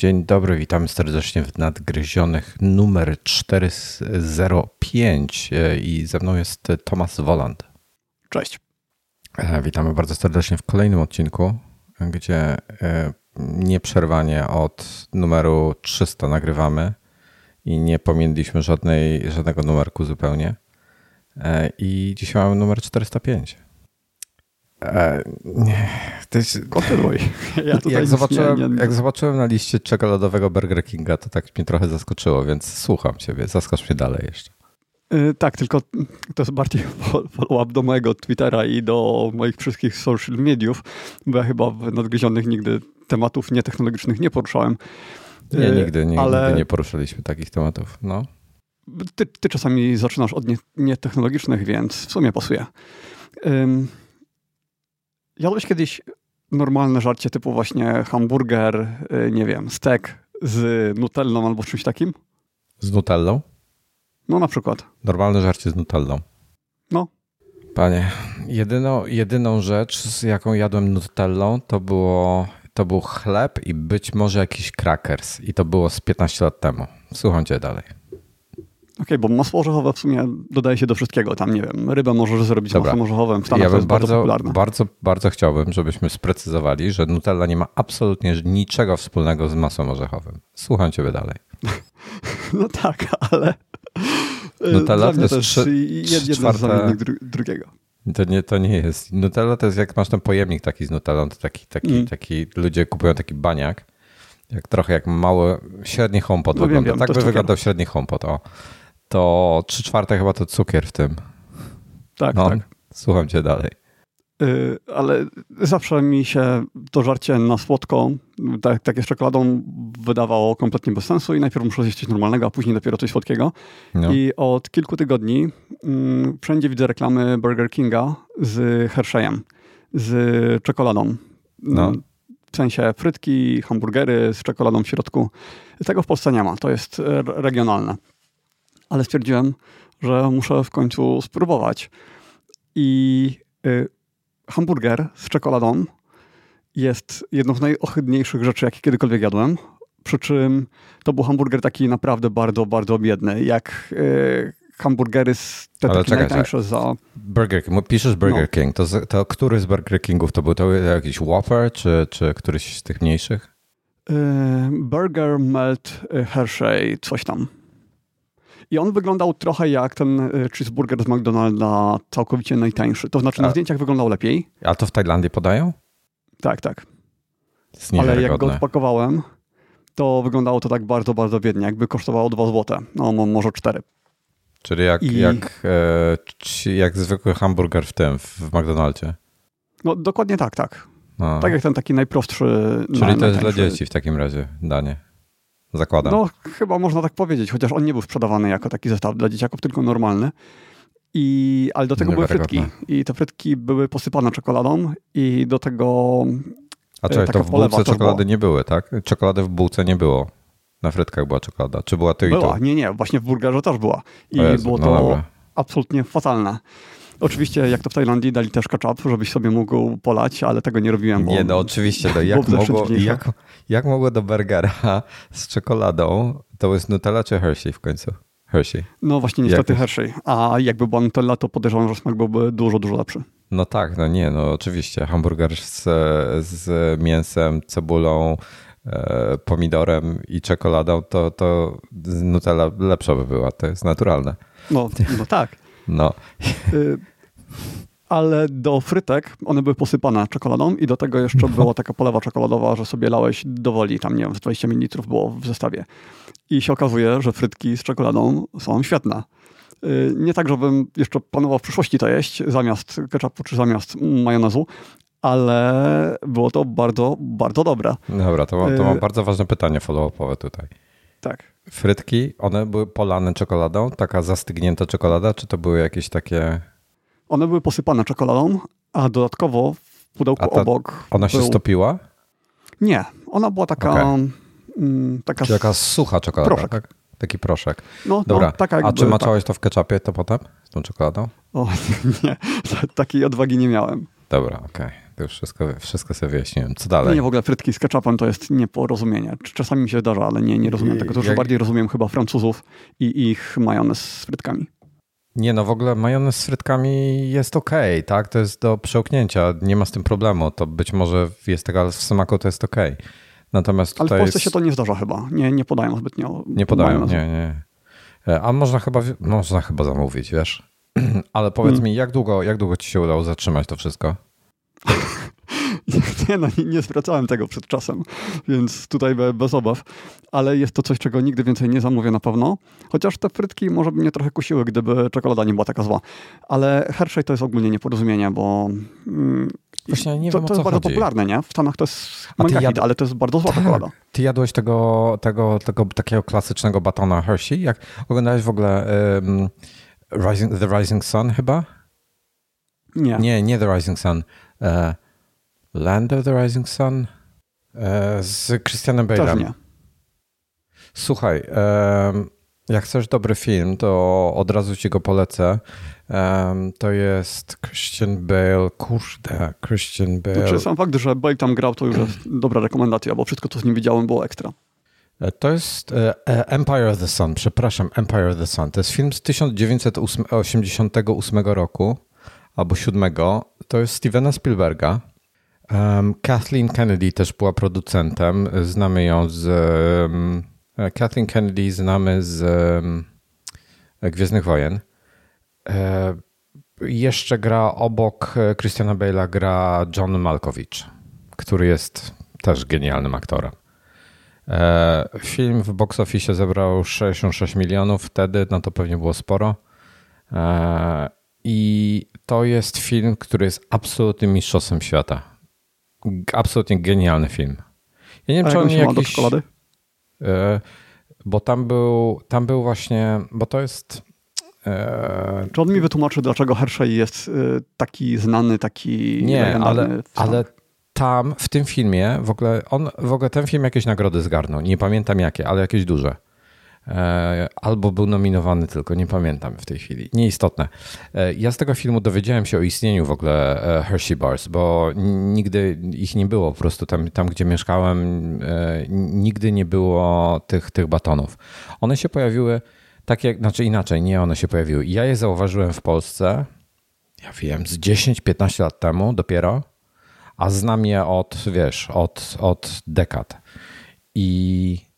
Dzień dobry, witam serdecznie w Nadgryzionych numer 405 e, i ze mną jest Tomasz Woland. Cześć. E, witamy bardzo serdecznie w kolejnym odcinku, gdzie e, nieprzerwanie od numeru 300 nagrywamy i nie pominęliśmy żadnej, żadnego numerku zupełnie. I dzisiaj mamy numer 405. E, nie, to jest... Kontynuuj. Ja jak, zobaczyłem, nie, nie... jak zobaczyłem na liście czekoladowego Burger Kinga, to tak mnie trochę zaskoczyło, więc słucham ciebie. Zaskocz mnie dalej jeszcze. Yy, tak, tylko to jest bardziej follow-up do mojego Twittera i do moich wszystkich social mediów, bo ja chyba w nadgryzionych nigdy tematów nietechnologicznych nie poruszałem. Nie, yy, nigdy, nigdy, ale... nigdy nie poruszaliśmy takich tematów. No. Ty, ty czasami zaczynasz od nietechnologicznych, więc w sumie pasuje. Jadłeś kiedyś normalne żarcie typu właśnie hamburger, y, nie wiem, stek z nutellą albo czymś takim? Z nutellą? No na przykład. Normalne żarcie z nutellą. No. Panie, jedyną, jedyną rzecz, z jaką jadłem nutellą, to było to był chleb i być może jakiś crackers. I to było z 15 lat temu. Słucham cię dalej okay, bo masło orzechowe w sumie dodaje się do wszystkiego. Tam, nie wiem, rybę możesz zrobić Dobra. masłem orzechowym. W Stanach ja bym bardzo, bardzo, popularne. bardzo, bardzo chciałbym, żebyśmy sprecyzowali, że Nutella nie ma absolutnie niczego wspólnego z masłem orzechowym. Słucham ciebie dalej. no tak, ale... E, Nutella to jest trzy, jeden czwarte... dru drugiego. To nie, to nie jest. Nutella to jest jak masz ten pojemnik taki z Nutellą, to taki, taki, mm. taki ludzie kupują taki baniak, jak trochę jak mały, średni HomePod no wygląda. Wiem, wiem, tak by wyglądał średni HomePod, o to 3 czwarte chyba to cukier w tym. Tak, no, tak. Słucham cię dalej. Yy, ale zawsze mi się to żarcie na słodko, tak, takie z czekoladą, wydawało kompletnie bez sensu i najpierw muszę zjeść coś normalnego, a później dopiero coś słodkiego. No. I od kilku tygodni yy, wszędzie widzę reklamy Burger Kinga z Hersheyem, z czekoladą. No. W sensie frytki, hamburgery z czekoladą w środku. Tego w Polsce nie ma, to jest regionalne ale stwierdziłem, że muszę w końcu spróbować. I y, hamburger z czekoladą jest jedną z najohydniejszych rzeczy, jakie kiedykolwiek jadłem. Przy czym to był hamburger taki naprawdę bardzo, bardzo biedny. Jak y, hamburgery z te Ale czekaj, najtańsze za... Burger King, piszesz Burger no. King, to, to który z Burger Kingów to był? To jakiś Whopper, czy, czy któryś z tych mniejszych? Y, Burger Melt Hershey, coś tam. I on wyglądał trochę jak ten e, cheeseburger z McDonalda, całkowicie najtańszy. To znaczy na A. zdjęciach wyglądał lepiej. A to w Tajlandii podają? Tak, tak. Ale jak go odpakowałem, to wyglądało to tak bardzo, bardzo biednie. Jakby kosztowało 2 zł, no może 4. Czyli jak, I... jak, e, jak zwykły hamburger w tym, w McDonaldzie. No dokładnie tak, tak. No. Tak jak ten taki najprostszy. Czyli na, to jest dla dzieci w takim razie danie. Zakładam. No, chyba można tak powiedzieć, chociaż on nie był sprzedawany jako taki zestaw dla dzieciaków, tylko normalny. I, ale do tego były frytki. I te frytki były posypane czekoladą i do tego A czekaj, to w bułce czekolady nie były, tak? Czekolady w bułce nie było. Na frytkach była czekolada. Czy była to była. i to? Nie, nie. Właśnie w burgerze też była. I Jezu, było no to dobra. absolutnie fatalne. Oczywiście, jak to w Tajlandii, dali też ketchup, żebyś sobie mógł polać, ale tego nie robiłem. Nie, no oczywiście. No, jak, mogło, jak, jak mogło do burgera z czekoladą, to jest Nutella czy Hershey w końcu? Hershey. No właśnie, niestety Hershey. A jakby była Nutella, to podejrzewam, że smak byłby dużo, dużo lepszy. No tak, no nie, no oczywiście. Hamburger z, z mięsem, cebulą, e, pomidorem i czekoladą, to, to Nutella lepsza by była. To jest naturalne. No, no tak. No. Ale do frytek one były posypane czekoladą i do tego jeszcze no. była taka polewa czekoladowa, że sobie lałeś dowoli, tam nie wiem, 20 ml było w zestawie. I się okazuje, że frytki z czekoladą są świetne. Y, nie tak, żebym jeszcze planował w przyszłości to jeść zamiast ketchupu czy zamiast majonezu, ale było to bardzo, bardzo dobre. Dobra, to, mam, to mam y, bardzo ważne pytanie follow-upowe tutaj. Tak. Frytki, one były polane czekoladą, taka zastygnięta czekolada, czy to były jakieś takie... One były posypane czekoladą, a dodatkowo w pudełku ta, obok Ona się stopiła? Nie, ona była taka... Okay. Mm, taka, Czyli taka sucha czekolada, proszek. tak? Taki proszek. No, no Dobra, no, taka a czy maczałeś tak. to w ketchupie to potem, z tą czekoladą? O, nie, takiej odwagi nie miałem. Dobra, okej. Okay. to już wszystko, wszystko sobie wyjaśniłem. Co dalej? Nie, w ogóle frytki z ketchupem to jest nieporozumienie. Czasami mi się zdarza, ale nie, nie rozumiem tego. To już Jak... bardziej rozumiem chyba Francuzów i ich majonez z frytkami. Nie, no w ogóle majonez z frytkami jest ok, tak? To jest do przełknięcia, nie ma z tym problemu. To być może jest tego, ale w smaku to jest ok. Natomiast ale w Polsce jest... się to nie zdarza chyba. Nie, nie podają zbytnio. Nie podają, majonezu. nie, nie. E, a można chyba, można chyba zamówić, wiesz? Ale powiedz hmm. mi, jak długo, jak długo ci się udało zatrzymać to wszystko? nie, no, nie zwracałem tego przed czasem, więc tutaj bez obaw. Ale jest to coś, czego nigdy więcej nie zamówię na pewno. Chociaż te frytki może by mnie trochę kusiły, gdyby czekolada nie była taka zła. Ale Hershey to jest ogólnie nieporozumienie, bo mm, Właśnie nie to, wiem, to jest bardzo popularne, nie? W Stanach to jest mega hit, ale to jest bardzo zła tak. czekolada. Ty jadłeś tego, tego, tego takiego klasycznego batona Hershey? Jak oglądałeś w ogóle um, Rising, The Rising Sun chyba? Nie. Nie, nie The Rising Sun. Uh, Land of the Rising Sun? Uh, z Christianem Bale'em. Słuchaj, um, jak chcesz dobry film, to od razu ci go polecę. Um, to jest Christian Bale. Kurde, Christian Bale. Znaczy sam fakt, że Bale tam grał, to już jest dobra rekomendacja, bo wszystko, co z nim widziałem, było ekstra. E, to jest e, e, Empire of the Sun, przepraszam, Empire of the Sun. To jest film z 1988 roku albo 7. To jest Stevena Spielberga. Um, Kathleen Kennedy też była producentem. Znamy ją z. Um, Kathleen Kennedy znamy z um, Gwiezdnych Wojen. E, jeszcze gra obok Christiana Bale'a gra John Malkovich, który jest też genialnym aktorem. E, film w box office zebrał 66 milionów wtedy, no to pewnie było sporo. E, I to jest film, który jest absolutnym mistrzostwem świata. Absolutnie genialny film. Ja nie wiem, czy on jakiś... do czekolady? Bo tam był, tam był właśnie, bo to jest czy on mi wytłumaczy, dlaczego Hershey jest y, taki znany, taki Nie, ale, ale tam, w tym filmie, w ogóle, on, w ogóle ten film jakieś nagrody zgarnął. Nie pamiętam jakie, ale jakieś duże. E, albo był nominowany tylko, nie pamiętam w tej chwili. Nieistotne. E, ja z tego filmu dowiedziałem się o istnieniu w ogóle e, Hershey Bars, bo nigdy ich nie było. Po prostu tam, tam gdzie mieszkałem, nigdy nie było tych, tych batonów. One się pojawiły tak jak, znaczy inaczej, nie one się pojawiły. Ja je zauważyłem w Polsce, ja wiem, z 10-15 lat temu dopiero, a znam je od, wiesz, od, od dekad. I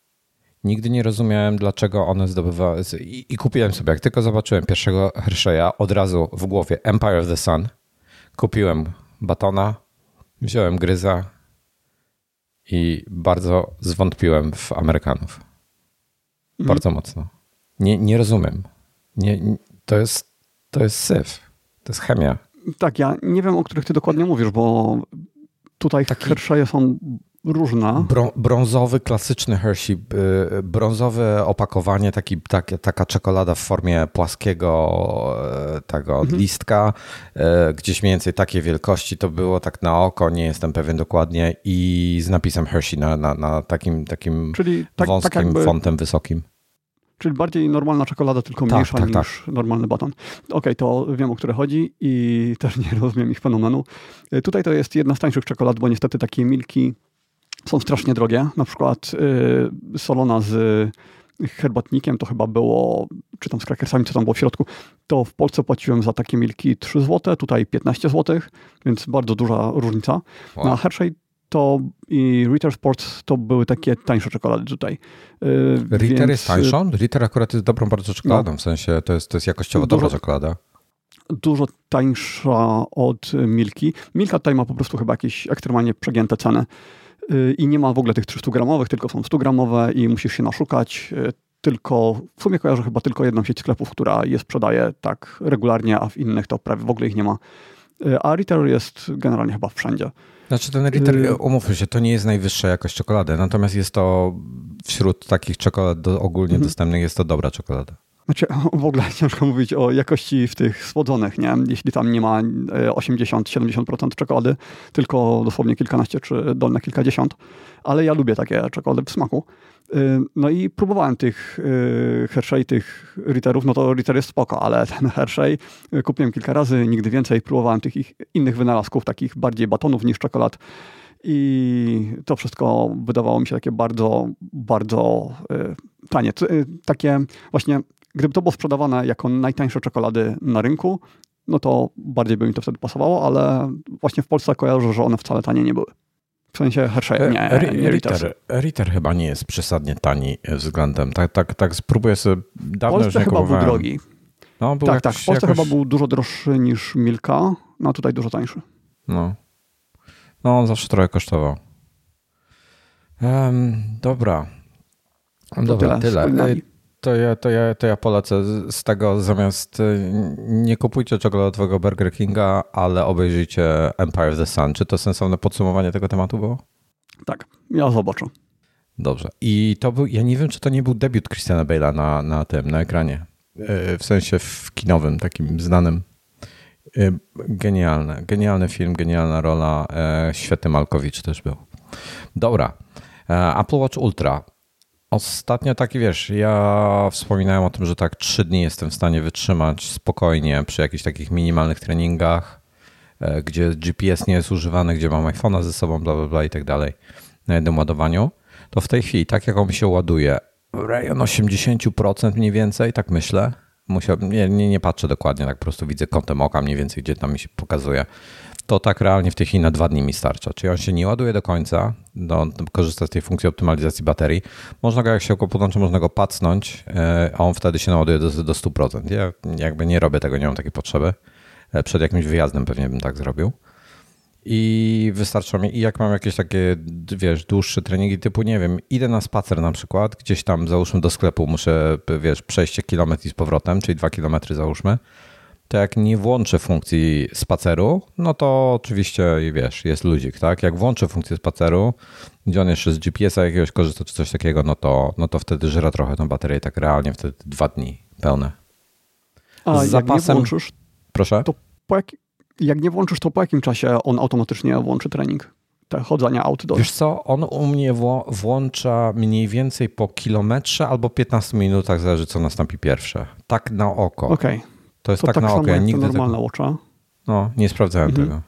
nigdy nie rozumiałem, dlaczego one zdobywały. I, I, kupiłem sobie, jak tylko zobaczyłem pierwszego Hershey'a, od razu w głowie Empire of the Sun. Kupiłem batona, wziąłem gryza i bardzo zwątpiłem w Amerykanów. Mhm. Bardzo mocno. Nie, nie rozumiem. Nie, to, jest, to jest syf. To jest chemia. Tak, ja nie wiem, o których ty dokładnie mówisz, bo tutaj Taki... Hershey'e są różne. brązowy, klasyczny Hershey, y, brązowe opakowanie, taki, tak, taka czekolada w formie płaskiego y, tego mhm. listka, y, gdzieś mniej więcej takiej wielkości to było, tak na oko, nie jestem pewien dokładnie i z napisem Hershey na, na, na takim, takim Czyli tak, wąskim tak jakby... fontem wysokim. Czyli bardziej normalna czekolada, tylko tak, mniejsza tak, niż tak. normalny baton. Okej, okay, to wiem, o które chodzi i też nie rozumiem ich fenomenu. Y, tutaj to jest jedna z tańszych czekolad, bo niestety takie milki są strasznie drogie. Na przykład yy, solona z herbatnikiem to chyba było, czy tam z krakersami, co tam było w środku, to w Polsce płaciłem za takie milki 3 zł, tutaj 15 zł, więc bardzo duża różnica. Wow. Na Hershey to i Ritter Sports to były takie tańsze czekolady tutaj. Y, Ritter Więc... jest tańszą? Ritter akurat jest dobrą bardzo czekoladą, no. w sensie to jest, to jest jakościowo dużo, dobra czekolada. Dużo tańsza od Milki. Milka tutaj ma po prostu chyba jakieś ekstremalnie przegięte ceny y, i nie ma w ogóle tych 300 gramowych, tylko są 100 gramowe i musisz się naszukać. Y, tylko, w sumie kojarzę chyba tylko jedną sieć sklepów, która je sprzedaje tak regularnie, a w innych to prawie w ogóle ich nie ma. A Ritter jest generalnie chyba wszędzie. Znaczy ten Ritter, y- umówmy się, to nie jest najwyższa jakość czekolady, natomiast jest to wśród takich czekolad do, ogólnie mhm. dostępnych jest to dobra czekolada. Znaczy, w ogóle ciężko mówić o jakości w tych słodzonych, nie? Jeśli tam nie ma 80-70% e, czekolady, tylko dosłownie kilkanaście czy dolne kilkadziesiąt. Ale ja lubię takie czekolady w smaku. Y, no i próbowałem tych y, Hershey, tych Ritterów, no to Ritter jest spoko, ale ten Hershey kupiłem kilka razy, nigdy więcej. Próbowałem tych ich innych wynalazków, takich bardziej batonów niż czekolad. I to wszystko wydawało mi się takie bardzo, bardzo tanie. Takie właśnie, gdyby to było sprzedawane jako najtańsze czekolady na rynku, no to bardziej by mi to wtedy pasowało, ale właśnie w Polsce kojarzę, że one wcale tanie nie były. W sensie Hershey, nie, nie Ritter. Ritter chyba nie jest przesadnie tani względem. Tak, tak, tak spróbuję sobie dawno Polsce już chyba był drogi. No, był tak, tak. W Polsce jakoś... chyba był dużo droższy niż Milka, no tutaj dużo tańszy. No. No, on zawsze trochę kosztował. Um, dobra. Dobra, tyle. tyle to ja, to, ja, to ja polecę z tego zamiast y, nie kupujcie czekoladowego Burger Kinga, ale obejrzyjcie Empire of the Sun. Czy to sensowne podsumowanie tego tematu było? Tak, ja zobaczę. Dobrze. I to był, ja nie wiem, czy to nie był debiut Christiana Bale'a na, na tym, na ekranie. Y, w sensie w kinowym, takim znanym. Y, genialny, genialny film, genialna rola. Świetny Malkowicz też był. Dobra. Apple Watch Ultra. Ostatnio taki wiesz, ja wspominałem o tym, że tak trzy dni jestem w stanie wytrzymać spokojnie przy jakichś takich minimalnych treningach, e, gdzie GPS nie jest używany, gdzie mam iPhone'a ze sobą, bla, bla, bla i tak dalej na jednym ładowaniu. To w tej chwili, tak jak on się ładuje, rejon 80% mniej więcej, tak myślę. Musiał, nie, nie, nie patrzę dokładnie, tak po prostu widzę kątem oka mniej więcej, gdzie tam mi się pokazuje to tak realnie w tej chwili na dwa dni mi starcza. Czyli on się nie ładuje do końca, do, korzysta z tej funkcji optymalizacji baterii. Można go, jak się go podłączy, można go pacnąć, e, a on wtedy się naładuje do, do 100%. Ja jakby nie robię tego, nie mam takiej potrzeby. E, przed jakimś wyjazdem pewnie bym tak zrobił. I wystarcza mi, i jak mam jakieś takie, wiesz, dłuższe treningi typu, nie wiem, idę na spacer na przykład, gdzieś tam załóżmy do sklepu muszę, wiesz, przejść kilometr i z powrotem, czyli dwa kilometry załóżmy, to jak nie włączę funkcji spaceru, no to oczywiście, wiesz, jest ludzik, tak? Jak włączę funkcję spaceru, gdzie on jeszcze z GPS-a jakiegoś korzysta czy coś takiego, no to, no to wtedy żera trochę tą baterię tak realnie wtedy dwa dni pełne. A z zapasem... jak nie włączysz, Proszę? To po jak... jak nie włączysz, to po jakim czasie on automatycznie włączy trening? Te chodzenia outdoor. Wiesz co, on u mnie włącza mniej więcej po kilometrze albo 15 minutach, zależy co nastąpi pierwsze. Tak na oko. Okej. Okay. To jest to tak, tak na oko. Ja nigdy normalna tego... watcha. No, nie sprawdzałem mhm. tego.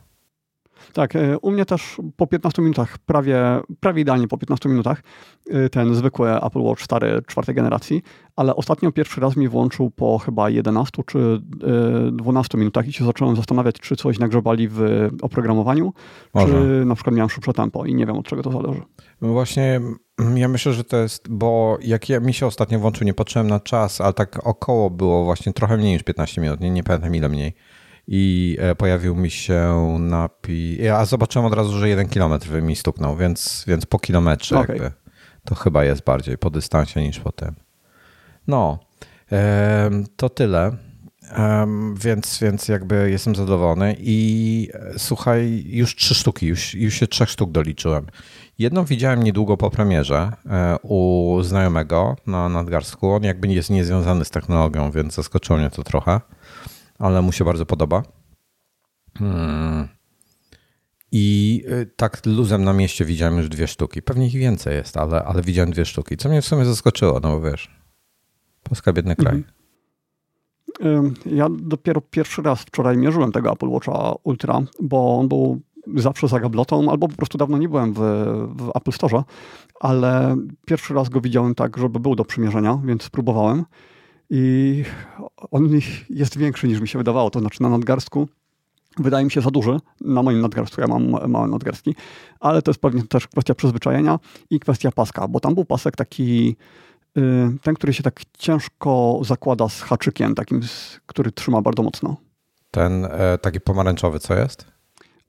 Tak, e, u mnie też po 15 minutach, prawie, prawie idealnie po 15 minutach, e, ten zwykły Apple Watch stary czwartej generacji, ale ostatnio pierwszy raz mi włączył po chyba 11 czy 12 e, minutach i się zacząłem zastanawiać, czy coś nagrzebali w oprogramowaniu, Może. czy na przykład miałem szybsze tempo i nie wiem od czego to zależy. No właśnie mm, ja myślę, że to jest, bo jak ja, mi się ostatnio włączył, nie patrzyłem na czas, ale tak około było właśnie trochę mniej niż 15 minut, nie, nie pamiętam ile mniej i e, pojawił mi się napis. Ja zobaczyłem od razu, że jeden kilometr mi stuknął, więc, więc po kilometrze okay. jakby. To chyba jest bardziej po dystansie niż po tym. No, to tyle. Więc, więc jakby jestem zadowolony i e, słuchaj, już trzy sztuki, już, już się trzech sztuk doliczyłem. Jedną widziałem niedługo po premierze e, u znajomego na nadgarstku. On jakby jest niezwiązany z technologią, więc zaskoczyło mnie to trochę ale mu się bardzo podoba. Hmm. I y, tak luzem na mieście widziałem już dwie sztuki. Pewnie ich więcej jest, ale, ale widziałem dwie sztuki. Co mnie w sumie zaskoczyło, no bo wiesz, Polska biedny kraj. Mhm. Ja dopiero pierwszy raz wczoraj mierzyłem tego Apple Watcha Ultra, bo on był zawsze za gablotą, albo po prostu dawno nie byłem w, w Apple Store, ale pierwszy raz go widziałem tak, żeby był do przymierzenia, więc spróbowałem. I on jest większy niż mi się wydawało, to znaczy na nadgarstku wydaje mi się za duży. Na moim nadgarstku ja mam małe nadgarstki, ale to jest pewnie też kwestia przyzwyczajenia i kwestia paska, bo tam był pasek taki, y, ten, który się tak ciężko zakłada z haczykiem, takim, który trzyma bardzo mocno. Ten e, taki pomarańczowy, co jest?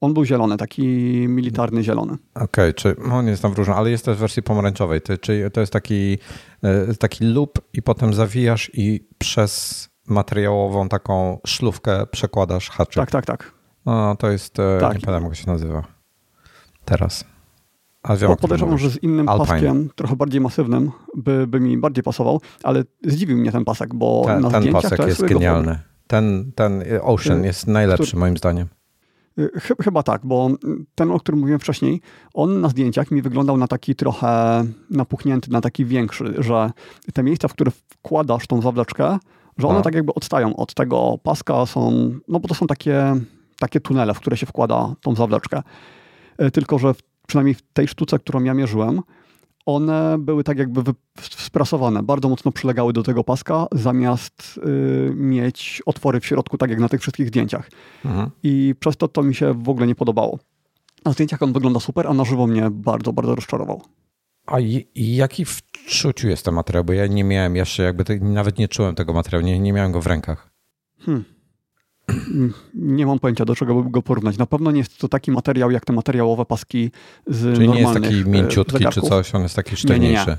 On był zielony, taki militarny zielony. Okej, okay, czy on jest tam w różnym, ale jest też w wersji pomarańczowej. Czy to jest taki, e, taki loop i potem zawijasz i przez materiałową taką szlówkę przekładasz haczyk. Tak, tak, tak. No, to jest, e, tak. nie pamiętam jak się nazywa teraz. A wiem, podejrzewam, że z innym Alpine. paskiem, trochę bardziej masywnym, by, by mi bardziej pasował, ale zdziwił mnie ten pasek, bo ten, na ten pasek jest, jest genialny. Ten, ten Ocean y, jest najlepszy który, moim zdaniem. Y, chyba tak, bo ten, o którym mówiłem wcześniej, on na zdjęciach mi wyglądał na taki trochę napuchnięty, na taki większy, że te miejsca, w które wkładasz tą zawleczkę, że one A. tak jakby odstają od tego paska, są, no bo to są takie, takie tunele, w które się wkłada tą zawleczkę. Y, tylko, że przynajmniej w tej sztuce, którą ja mierzyłem, one były tak jakby sprasowane, bardzo mocno przylegały do tego paska, zamiast y, mieć otwory w środku, tak jak na tych wszystkich zdjęciach. Mhm. I przez to to mi się w ogóle nie podobało. Na zdjęciach on wygląda super, a na żywo mnie bardzo, bardzo rozczarował. A jaki w czuciu jest ten materiał? Bo ja nie miałem jeszcze, jakby te, nawet nie czułem tego materiału, nie, nie miałem go w rękach. Hmm nie mam pojęcia, do czego by go porównać. Na pewno nie jest to taki materiał, jak te materiałowe paski z Czyli nie jest taki e, mięciutki zegarków. czy coś, on jest taki sztywniejszy. Nie,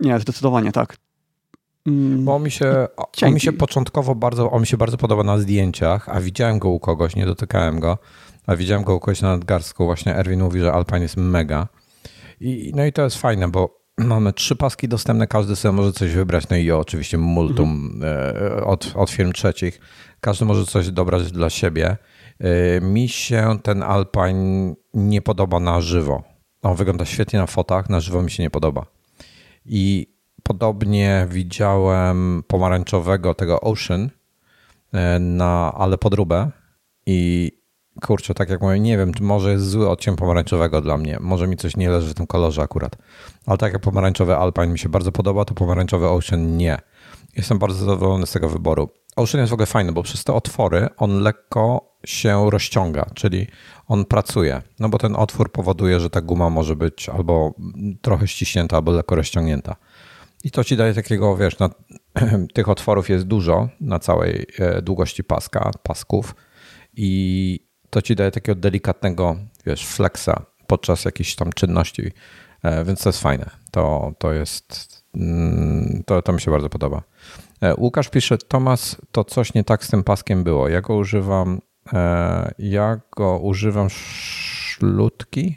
nie, nie. nie, zdecydowanie tak. Mm, Bo on mi się, on mi się początkowo bardzo, on mi się bardzo podoba na zdjęciach, a widziałem go u kogoś, nie dotykałem go, a widziałem go u kogoś na nadgarstku. Właśnie Erwin mówi, że Alpine jest mega. I, no i to jest fajne, bo mamy trzy paski dostępne, każdy sobie może coś wybrać. No i oczywiście multum mhm. E, od, od firm trzecich. Każdy może coś dobrać dla siebie. Y, mi się ten Alpine nie podoba na żywo. On wygląda świetnie na fotach, na żywo mi się nie podoba. I podobnie widziałem pomarańczowego tego Ocean y, na ale podróbę i kurczę, tak jak mówię, nie wiem, może jest zły odcień pomarańczowego dla mnie. Może mi coś nie leży w tym kolorze akurat. Ale tak jak pomarańczowy Alpine mi się bardzo podoba, to pomarańczowy Ocean nie. Jestem bardzo zadowolony z tego wyboru. Ocean jest w ogóle fajny, bo przez te otwory on lekko się rozciąga, czyli on pracuje. No bo ten otwór powoduje, że ta guma może być albo trochę ściśnięta, albo lekko rozciągnięta. I to ci daje takiego, wiesz, na, tych otworów jest dużo na całej e, długości paska, pasków i to ci daje takiego delikatnego, wiesz, flexa podczas jakiejś tam czynności, e, więc to jest fajne. To, to jest, mm, to, to mi się bardzo podoba. E, Łukasz pisze, Tomas, to coś nie tak z tym paskiem było. Ja go używam, e, ja go używam szlutki.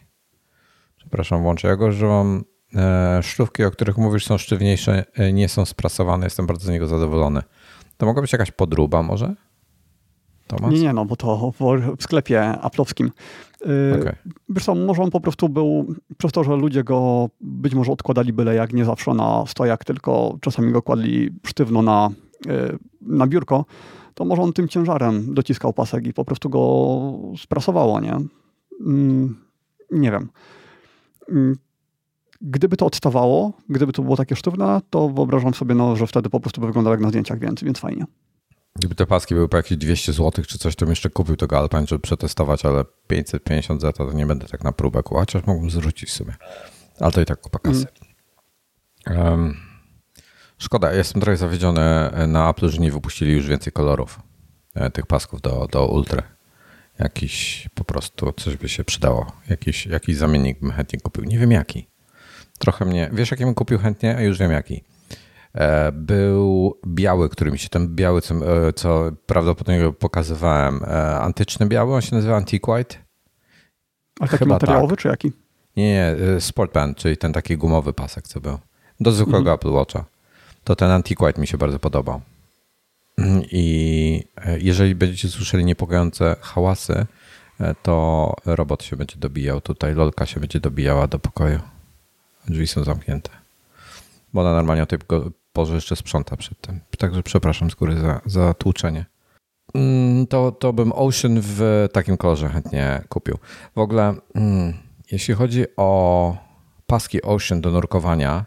Przepraszam, włączę. Ja go używam e, szlówki, o których mówisz, są sztywniejsze, nie są sprasowane. Jestem bardzo z niego zadowolony. To mogła być jakaś podruba może? Nie, nie, no bo to w sklepie aplowskim. Okay. Wiesz co, może on po prostu był, przez to, że ludzie go być może odkładali byle jak, nie zawsze na stojak, tylko czasami go kładli sztywno na, y, na biurko, to może on tym ciężarem dociskał pasek i po prostu go sprasowało, nie? Mm, nie wiem. Mm, gdyby to odstawało, gdyby to było takie sztywne, to wyobrażam sobie, no, że wtedy po prostu by wyglądał jak na zdjęciach, więc, więc fajnie. Gdyby te paski były po jakieś 200 zł czy coś, to bym jeszcze kupił tego Alpine, żeby przetestować, ale 550 za to, nie będę tak na próbę kupował, chociaż mógłbym zwrócić sobie. Ale to i tak kupa kasy. Mm. Um, szkoda, jestem trochę zawiedziony na Apple, że nie wypuścili już więcej kolorów e, tych pasków do, do Ultra. Jakiś po prostu coś by się przydało. Jakiś, jakiś zamiennik bym chętnie kupił. Nie wiem jaki. Trochę mnie. Wiesz, jaki bym kupił chętnie, a już wiem jaki. E, był biały, który mi się ten biały, co, e, co prawdopodobnie pokazywałem, e, antyczny biały, on się nazywa Antique White. A taki Chyba materiałowy tak. czy jaki? Nie, nie, Sportband, czyli ten taki gumowy pasek, co był. Do zwykłego mhm. Apple Watcha. To ten Antique White mi się bardzo podobał. I jeżeli będziecie słyszeli niepokojące hałasy, to robot się będzie dobijał tutaj, lolka się będzie dobijała do pokoju. Drzwi są zamknięte. Bo ona normalnie o tej porze jeszcze sprząta przed tym. Także przepraszam z góry za, za tłuczenie. Mm, to, to bym Ocean w takim kolorze chętnie kupił. W ogóle, mm, jeśli chodzi o paski Ocean do nurkowania,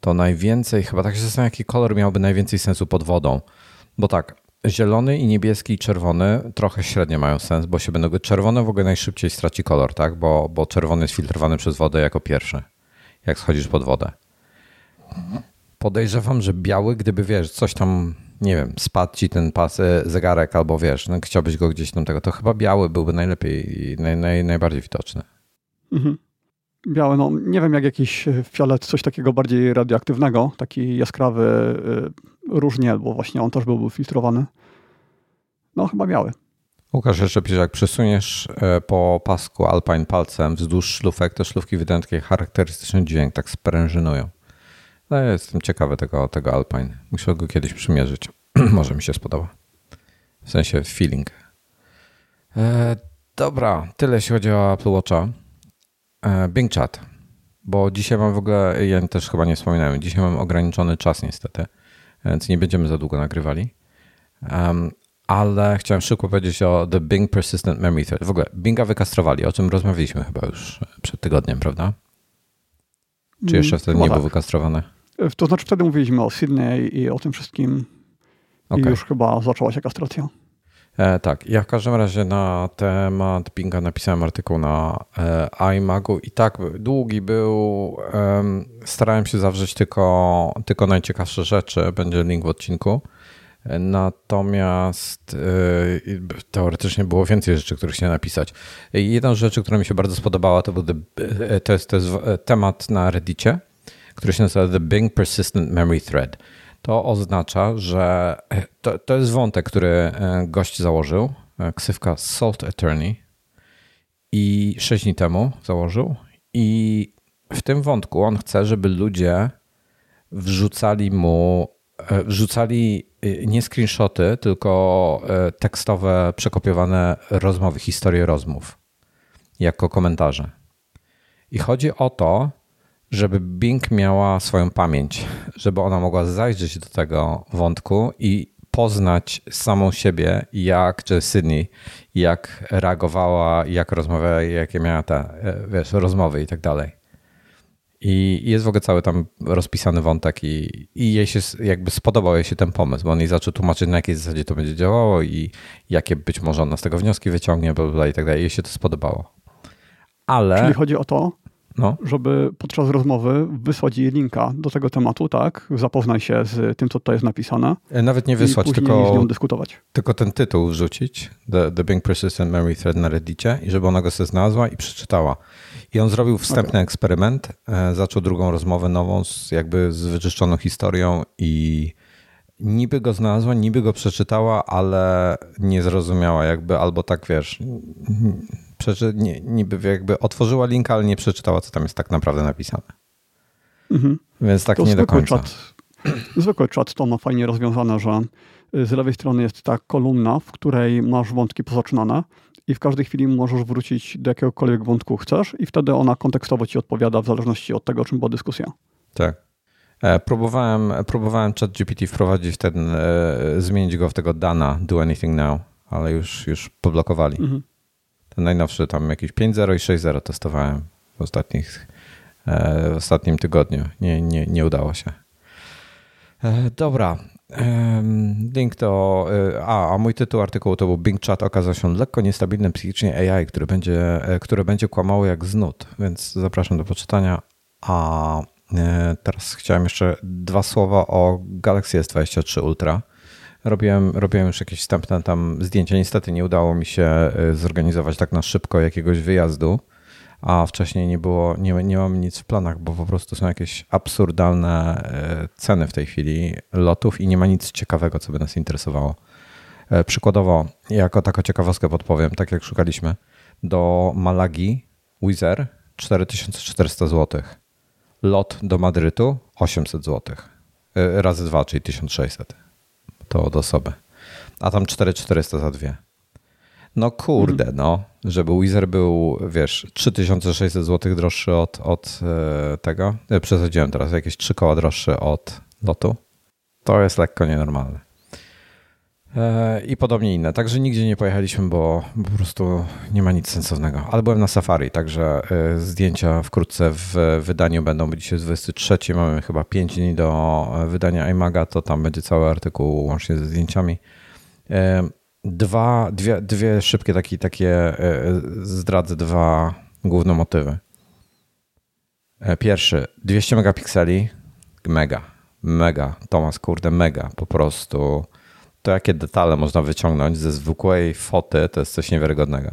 to najwięcej, chyba tak się zastanawiam, jaki kolor miałby najwięcej sensu pod wodą. Bo tak, zielony i niebieski i czerwony trochę średnio mają sens, bo się będą czerwone w ogóle najszybciej straci kolor, tak? Bo, bo czerwony jest filtrowany przez wodę jako pierwszy, jak schodzisz pod wodę. Podejrzewam, że biały, gdyby wiesz, coś tam, nie wiem, spadł ci ten pas, e, zegarek albo wiesz, no, chciałbyś go gdzieś tam tego, to chyba biały byłby najlepiej i naj, naj, najbardziej widoczny. Mhm. Biały, no nie wiem, jak jakiś fiolet, coś takiego bardziej radioaktywnego, taki jaskrawy, y, różnie, bo właśnie on też byłby filtrowany. No chyba biały. Łukasz jeszcze pisze, jak przesuniesz e, po pasku Alpine palcem wzdłuż szlufek, to szlufki wydają taki charakterystyczny dźwięk, tak sprężynują. No, jestem ciekawy tego, tego Alpine. Muszę go kiedyś przymierzyć. Może mi się spodoba. W sensie feeling. E, dobra, tyle jeśli chodzi o Apple Watcha. E, Bing Chat. Bo dzisiaj mam w ogóle, ja też chyba nie wspominałem, dzisiaj mam ograniczony czas niestety, więc nie będziemy za długo nagrywali. Um, ale chciałem szybko powiedzieć o The Bing Persistent Memory Thread. W ogóle Binga wykastrowali, o czym rozmawialiśmy chyba już przed tygodniem, prawda? Czy jeszcze wtedy nie tak. był wykastrowany? To znaczy wtedy mówiliśmy o Sydney i o tym wszystkim okay. i już chyba zaczęła się kastracja. E, tak, ja w każdym razie na temat Binga napisałem artykuł na e, iMagu i tak długi był. E, starałem się zawrzeć tylko, tylko najciekawsze rzeczy. Będzie link w odcinku. Natomiast e, teoretycznie było więcej rzeczy, które chciałem napisać. Jedna z rzeczy, która mi się bardzo spodobała, to był e, to jest, to jest temat na Reddicie, który się nazywa The Bing Persistent Memory Thread. To oznacza, że to, to jest wątek, który e, gość założył, ksywka Salt Attorney i 6 dni temu założył i w tym wątku on chce, żeby ludzie wrzucali mu, wrzucali nie screenshoty, tylko e, tekstowe, przekopiowane rozmowy, historie rozmów jako komentarze. I chodzi o to, żeby Bing miała swoją pamięć, żeby ona mogła zajrzeć do tego wątku i poznać samą siebie, jak, czy Sydney, jak reagowała, jak rozmawiała, jakie miała te, e, wiesz, rozmowy i tak dalej. I jest w ogóle cały tam rozpisany wątek i, i jej się jakby spodobał jej się ten pomysł, bo on jej zaczął tłumaczyć na jakiej zasadzie to będzie działało i jakie być może ona z tego wnioski wyciągnie, bla, bla i tak dalej. Jej się to spodobało. Ale... Czyli chodzi o to, no. żeby podczas rozmowy wysłać jej linka do tego tematu, tak? Zapoznaj się z tym, co tutaj jest napisane. E, nawet nie wysłać, tylko, z nią dyskutować. tylko ten tytuł wrzucić, The, the Bing Persistent Memory Thread na Reddicie i żeby ona go sobie znalazła i przeczytała. I on zrobił wstępny okay. eksperyment, e, zaczął drugą rozmowę nową, z, jakby z wyczyszczoną historią i niby go znalazła, niby go przeczytała, ale nie zrozumiała jakby, albo tak wiesz, przeczy, nie, niby jakby otworzyła linka, ale nie przeczytała, co tam jest tak naprawdę napisane. Mhm. Więc tak to nie do końca. Czat, zwykły czat to ma fajnie rozwiązane, że z lewej strony jest ta kolumna, w której masz wątki pozaczynane i w każdej chwili możesz wrócić do jakiegokolwiek wątku chcesz i wtedy ona kontekstowo ci odpowiada w zależności od tego, czym była dyskusja. Tak. E, próbowałem, próbowałem ChatGPT wprowadzić ten, e, zmienić go w tego Dana, do anything now, ale już, już poblokowali. Mhm. Ten najnowszy tam jakiś 5.0 i 6.0 testowałem w, ostatnich, e, w ostatnim tygodniu. Nie, nie, nie udało się. Dobra, Link to. Y, a, a mój tytuł artykułu to był Bing Chat okazał się lekko niestabilnym psychicznie AI, które będzie, e, które będzie kłamało jak znud, więc zapraszam do poczytania. A e, teraz chciałem jeszcze dwa słowa o Galaxy S23 Ultra. Robiłem, robiłem już jakieś wstępne tam zdjęcia. Niestety nie udało mi się e, zorganizować tak na szybko jakiegoś wyjazdu a wcześniej nie było, nie, nie mam nic w planach, bo po prostu są jakieś absurdalne e, ceny w tej chwili lotów i nie ma nic ciekawego, co by nas interesowało. E, przykładowo, jako taką ciekawostkę podpowiem, tak jak szukaliśmy, do Malagi Wizz 4400 zł. Lot do Madrytu 800 zł. Razy dwa, czyli 1600. To od osoby. A tam 4400 za dwie. No kurde, mhm. no. Żeby Wizer był, wiesz, 3600 zł droższy od, od e, tego. Ja przesadziłem teraz, jakieś 3 koła droższy od lotu. To jest lekko nienormalne. E, I podobnie inne. Także nigdzie nie pojechaliśmy, bo, po prostu nie ma nic sensownego. Ale byłem na safari, także e, zdjęcia wkrótce w wydaniu będą. Dzisiaj jest 23, mamy chyba 5 dni do wydania iMaga, to tam będzie cały artykuł łącznie ze zdjęciami dwa, dwie, dwie szybkie takie, takie e, zdradzę dwa główne motywy. E, pierwszy, 200 megapikseli, mega, mega, Tomas, kurde, mega, po prostu. To jakie detale można wyciągnąć ze zwykłej foty, to jest coś niewiarygodnego.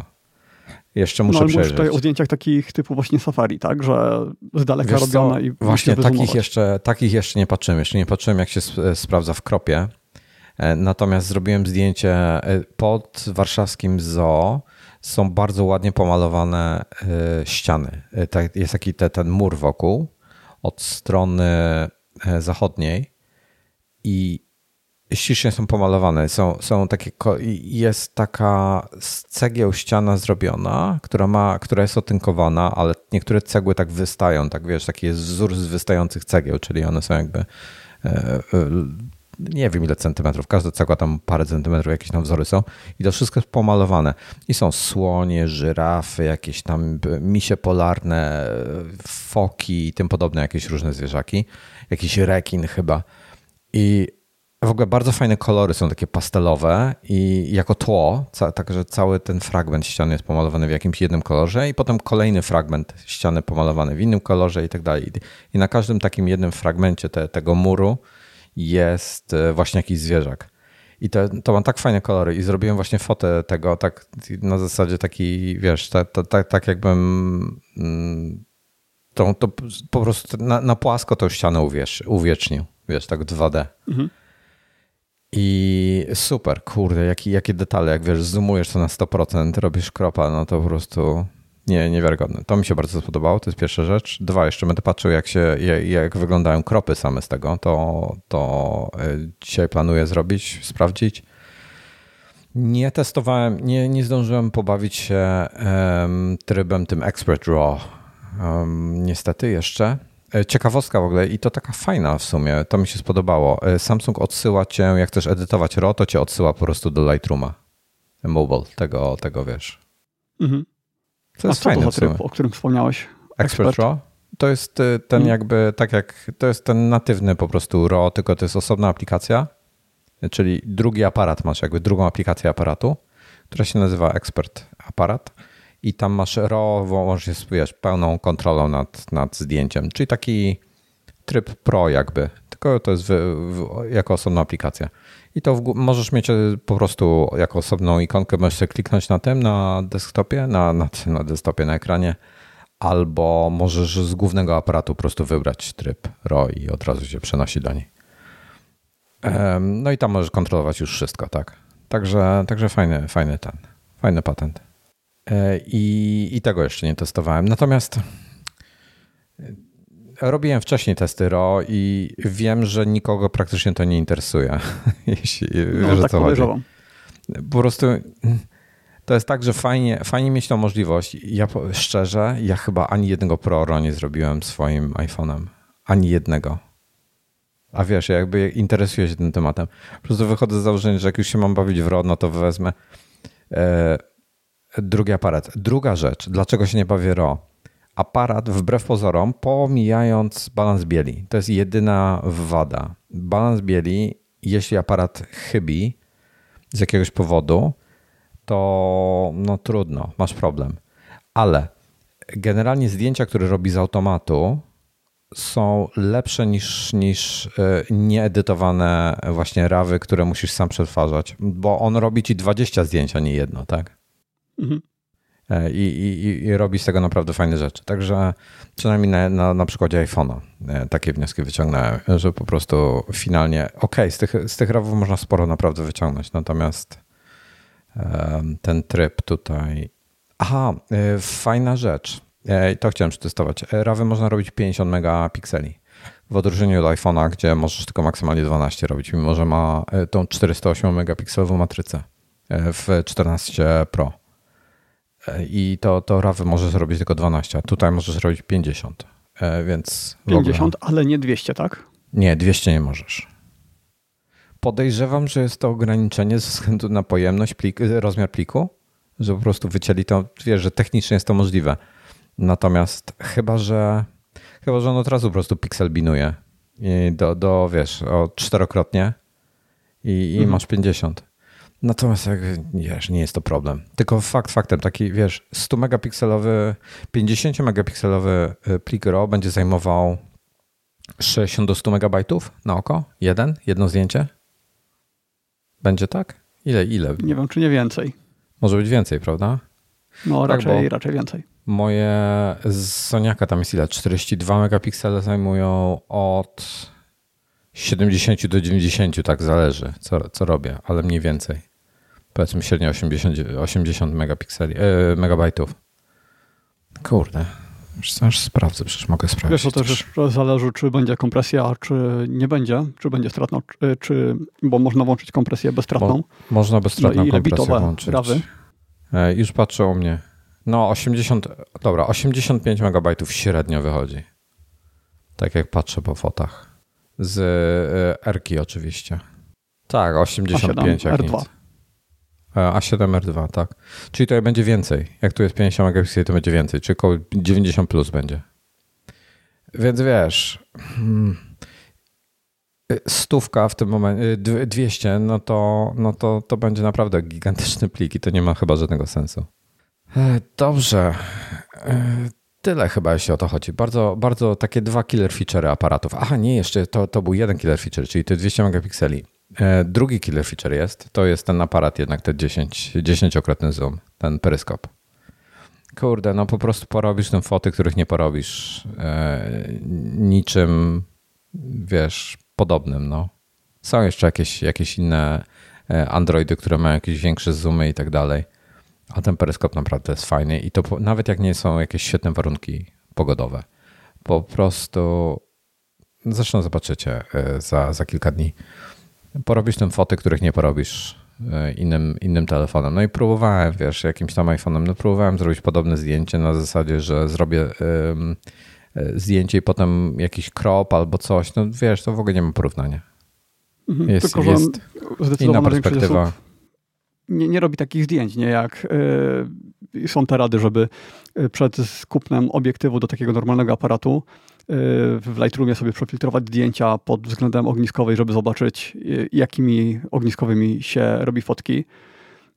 Jeszcze muszę no, przejrzeć. tutaj o zdjęciach takich typu właśnie safari, tak? Że z daleka Wiesz robione co? i Właśnie takich jeszcze, takich jeszcze nie patrzymy. Jeszcze nie patrzyłem, jak się sprawdza w kropie Natomiast zrobiłem zdjęcie pod warszawskim zoo. Są bardzo ładnie pomalowane ściany. Jest taki ten mur wokół od strony zachodniej i ślicznie są pomalowane. Są, są takie, jest taka z cegieł ściana zrobiona, która, ma, która jest otynkowana, ale niektóre cegły tak wystają, tak wiesz, taki jest wzór z wystających cegieł, czyli one są jakby e, e, nie wiem ile centymetrów, każda cegła tam parę centymetrów, jakieś tam wzory są i to wszystko jest pomalowane. I są słonie, żyrafy, jakieś tam misie polarne, foki i tym podobne jakieś różne zwierzaki. Jakiś rekin chyba. I w ogóle bardzo fajne kolory są takie pastelowe i jako tło, także cały ten fragment ściany jest pomalowany w jakimś jednym kolorze i potem kolejny fragment ściany pomalowany w innym kolorze i tak dalej. I na każdym takim jednym fragmencie te, tego muru jest e, właśnie jakiś zwierzak. I to, to ma tak fajne kolory i zrobiłem właśnie fotę tego tak na zasadzie taki, wiesz, tak, tak, jakbym mm, to, to po prostu na, na płasko tą ścianę uwiecznił, wiesz, tak 2D. Mhm. I super, kurde, jakie, detale, jak wiesz, zoomujesz to na 100%, robisz kropa, no to po prostu nie, niewiarygodne. To mi się bardzo spodobało, to jest pierwsza rzecz. Dwa, jeszcze będę patrzył, jak, się, jak wyglądają kropy same z tego. To, to e, dzisiaj planuję zrobić, sprawdzić. Nie testowałem, nie, nie zdążyłem pobawić się um, trybem tym Expert Raw. Um, niestety jeszcze. E, ciekawostka w ogóle i to taka fajna w sumie, to mi się spodobało. E, Samsung odsyła cię, jak chcesz edytować RAW, to cię odsyła po prostu do Lightrooma. Mobile, tego, tego wiesz. Mhm. To jest A fajne to tryb, o którym wspomniałeś? Expert, Expert RAW? To jest e, ten mhm. jakby, tak jak, to jest ten natywny po prostu RAW, tylko to jest osobna aplikacja, czyli drugi aparat masz, jakby drugą aplikację aparatu, która się nazywa Expert Aparat i tam masz RAW, możesz wiesz, pełną kontrolą nad, nad zdjęciem, czyli taki tryb pro jakby, tylko to jest w, w, jako osobna aplikacja. I to w, możesz mieć e, po prostu jako osobną ikonkę, możesz sobie kliknąć na tym, na desktopie, na, na, na desktopie, na ekranie, albo możesz z głównego aparatu po prostu wybrać tryb RAW i od razu się przenosi do niej. No i tam możesz kontrolować już wszystko, tak? Także, także fajny, fajny ten, fajny patent. E, I, I tego jeszcze nie testowałem. Natomiast e, robiłem wcześniej testy RO i wiem, że nikogo praktycznie to nie interesuje. Jeśli no, wiesz, tak co chodzi. Po prostu to jest tak, że fajnie, fajnie mieć tą możliwość. Ja szczerze, ja chyba ani jednego Pro RO nie zrobiłem swoim iPhone'em. Ani jednego. A wiesz, ja jakby interesuję się tym tematem. Po prostu wychodzę z założenia, że jak już się mam bawić w RO, no to wezmę. E, drugi aparat. Druga rzecz, dlaczego się nie bawię RAW? Aparat, wbrew pozorom, pomijając balans bieli, to jest jedyna wada. Balans bieli, jeśli aparat chybi z jakiegoś powodu, to no trudno, masz problem. Ale generalnie zdjęcia, które robi z automatu, są lepsze niż, niż e, nieedytowane właśnie rawy, które musisz sam przetwarzać, bo on robi ci 20 zdjęć, a nie jedno, tak? Mhm. E, I, i, I, robi z tego naprawdę fajne rzeczy. Także przynajmniej na, na, na przykładzie iPhone'a e, takie wnioski wyciągnąłem, że po prostu finalnie, ok, z tych, z tych rawów można sporo naprawdę wyciągnąć, natomiast ten tryb tutaj. Aha, e, fajna rzecz. To chciałem przetestować. Rawy można robić 50 megapikseli. W odróżnieniu od iPhone'a, gdzie możesz tylko maksymalnie 12 robić, mimo że ma tą 408 megapikselową matrycę w 14 Pro i to, to RAW może zrobić tylko 12, a tutaj możesz zrobić 50, e, więc... 50, ale nie 200, tak? Nie, 200 nie możesz. Podejrzewam, że jest to ograniczenie ze względu na pojemność, plik, rozmiar pliku, że po prostu wycięli to, wiesz, że technicznie jest to możliwe. Natomiast chyba, że chyba, że on od razu po prostu pixel binuje do, do wiesz, o czterokrotnie i, i mhm. masz 50. Natomiast jak wiesz, nie jest to problem. Tylko fakt faktem, taki wiesz, 100 megapikselowy, 50 megapikselowy y, plik RAW będzie zajmował 60 do 100 megabajtów na oko? Jeden? Jedno zdjęcie? Będzie tak? Ile, ile? Nie wiem, czy nie więcej. Może być więcej, prawda? No, tak, raczej, raczej więcej. Moje z Soniaka tam jest ile? 42 megapiksele zajmują od 70 do 90, tak zależy, co, co robię, ale mniej więcej. Powiedzmy średnio 80, 80 megapikseli, e, megabajtów. Kurde, już sprawdzę, przecież mogę sprawdzić. Wiesz, to też zależy, czy będzie kompresja, czy nie będzie, czy będzie stratna, czy, czy bo można włączyć kompresję bezstratną. Bo, można bezstratną no kompresję włączyć. Rawy. E, już patrzę u mnie. No 80, dobra, 85 megabajtów średnio wychodzi. Tak jak patrzę po fotach. Z e, Erki oczywiście. Tak, 85 A7, jak R2. Nic. A7 R2, tak. Czyli to będzie więcej. Jak tu jest 50 megapikseli, to będzie więcej. Czyli około 90 plus będzie. Więc wiesz, hmm, stówka w tym momencie, 200, no to, no to, to będzie naprawdę gigantyczny plik i to nie ma chyba żadnego sensu. E, dobrze. E, tyle chyba, jeśli o to chodzi. Bardzo, bardzo takie dwa killer feature aparatów. Aha, nie, jeszcze to, to był jeden killer feature, czyli te 200 megapikseli. E, drugi killer feature jest, to jest ten aparat jednak, ten 10, 10-krotny zoom, ten peryskop. Kurde, no po prostu porobisz tym foty, których nie porobisz e, niczym, wiesz, podobnym, no. Są jeszcze jakieś, jakieś inne e, Androidy, które mają jakieś większe zoomy i tak dalej. A ten peryskop naprawdę jest fajny i to po, nawet jak nie są jakieś świetne warunki pogodowe. Po prostu zresztą zobaczycie za, za kilka dni porobisz tym foty, których nie porobisz e, innym, innym telefonem. No i próbowałem, wiesz, jakimś tam iPhone'em, no próbowałem zrobić podobne zdjęcie na zasadzie, że zrobię y, zdjęcie i potem jakiś crop albo coś. No wiesz, to w ogóle nie ma porównania. Mhm, jest, tylko, jest inna perspektywa. Nie, nie robi takich zdjęć, nie jak yy, są te rady, żeby przed kupnem obiektywu do takiego normalnego aparatu w Lightroomie sobie przefiltrować zdjęcia pod względem ogniskowej, żeby zobaczyć, y, jakimi ogniskowymi się robi fotki,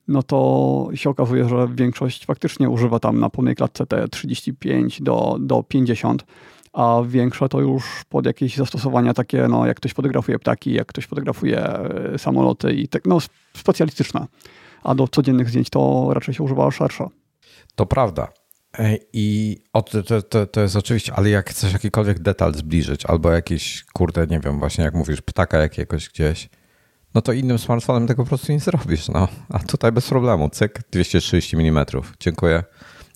no to się okazuje, że większość faktycznie używa tam na pełnej klatce te 35 do, do 50, a większe to już pod jakieś zastosowania takie, no jak ktoś fotografuje ptaki, jak ktoś fotografuje y, samoloty i tak, no specjalistyczne. A do codziennych zdjęć to raczej się używa szersza. To prawda. I o, to, to, to jest oczywiście, ale jak chcesz jakikolwiek detal zbliżyć, albo jakiś, kurde, nie wiem, właśnie jak mówisz, ptaka jakiegoś gdzieś, no to innym smartfonem tego po prostu nie zrobisz. No. A tutaj bez problemu, cyk, 230 mm, dziękuję.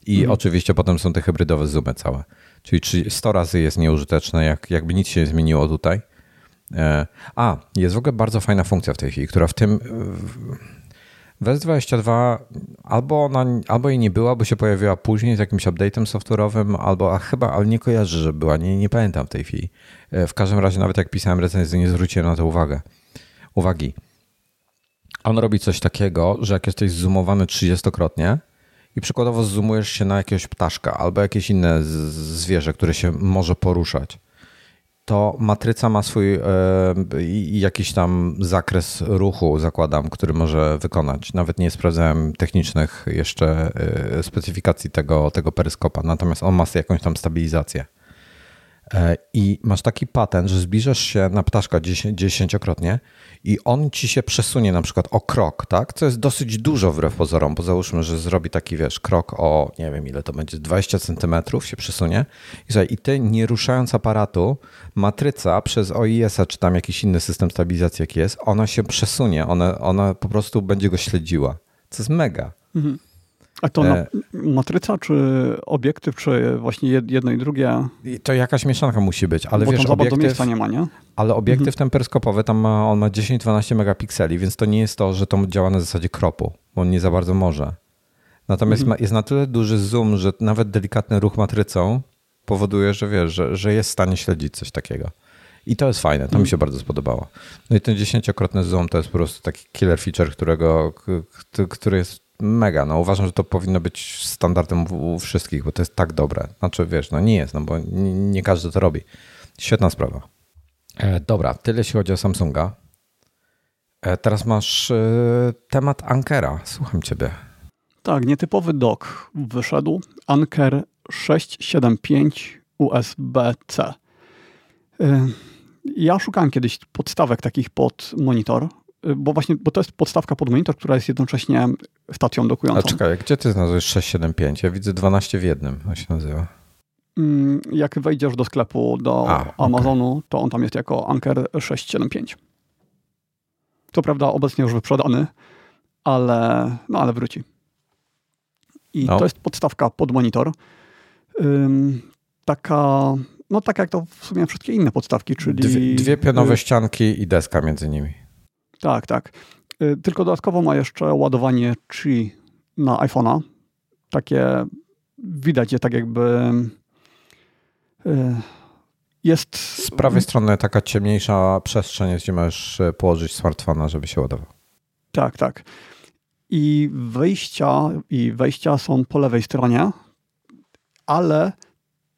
I mhm. oczywiście potem są te hybrydowe zoomy całe. Czyli 100 razy jest nieużyteczne, jak, jakby nic się nie zmieniło tutaj. E, a, jest w ogóle bardzo fajna funkcja w tej chwili, która w tym WES22 albo, ona, albo jej nie była, bo się pojawiła później z jakimś update'em software'owym, albo a chyba, ale nie kojarzę, że była, nie, nie pamiętam w tej chwili. E, w każdym razie nawet jak pisałem recenzję, nie zwróciłem na to uwagę. uwagi. On robi coś takiego, że jak jesteś zoomowany 30-krotnie i przykładowo zoomujesz się na jakiegoś ptaszka albo jakieś inne zwierzę, które się może poruszać, to matryca ma swój e, jakiś tam zakres ruchu, zakładam, który może wykonać. Nawet nie sprawdzałem technicznych jeszcze e, specyfikacji tego, tego peryskopa, natomiast on ma jakąś tam stabilizację. E, I masz taki patent, że zbliżasz się na ptaszka dziesięciokrotnie i on ci się przesunie na przykład o krok, tak? Co jest dosyć dużo wbrew pozorom, bo załóżmy, że zrobi taki, wiesz, krok o, nie wiem ile to będzie, 20 centymetrów się przesunie i, słuchaj, i ty nie ruszając aparatu, matryca przez OIS-a czy tam jakiś inny system stabilizacji jaki jest, ona się przesunie, ona, ona po prostu będzie go śledziła. Co jest mega. Mhm. A to e... matryca, czy obiektyw, czy właśnie jedno i drugie? To jakaś mieszanka musi być, ale Bo wiesz, obiektyw... do miejsca nie ma, nie? Ale obiektyw mhm. ten peryskopowy, tam ma, on ma 10-12 megapikseli, więc to nie jest to, że to działa na zasadzie kropu, bo on nie za bardzo może. Natomiast mhm. jest na tyle duży zoom, że nawet delikatny ruch matrycą powoduje, że wiesz, że, że jest w stanie śledzić coś takiego. I to jest fajne, to mi się bardzo spodobało. No i ten dziesięciokrotny zoom to jest po prostu taki killer feature, którego, który jest mega. No uważam, że to powinno być standardem u wszystkich, bo to jest tak dobre. Znaczy, wiesz, no nie jest, no bo nie, każdy to robi. Świetna sprawa. E, dobra, tyle jeśli chodzi o Samsunga. E, teraz masz e, temat Ankera. Słucham ciebie. Tak, nietypowy dock wyszedł. Anker 675 USB-C. Ja szukałem kiedyś podstawek takich pod monitor bo właśnie, bo to jest podstawka pod monitor, która jest jednocześnie stacją dokującą. A czekaj, gdzie ty znalazłeś 675? Ja widzę 12 w jednym, to się nazywa. Mm, jak wejdziesz do sklepu, do A, Amazonu, okay. to on tam jest jako Anker 675. Co prawda obecnie już wyprzedany, ale, no, ale wróci. I no. to jest podstawka pod monitor. Ym, taka, no tak jak to w sumie wszystkie inne podstawki, czyli... Dwie, dwie pionowe y ścianki i deska między nimi. Tak, tak. Y tylko dodatkowo ma jeszcze ładowanie Qi na iPhone'a. Takie widać je tak jakby y, jest... Z prawej strony taka ciemniejsza przestrzeń gdzie możesz y, położyć smartfona, żeby się ładował. Tak, tak. I wyjścia, i wejścia są po lewej stronie, ale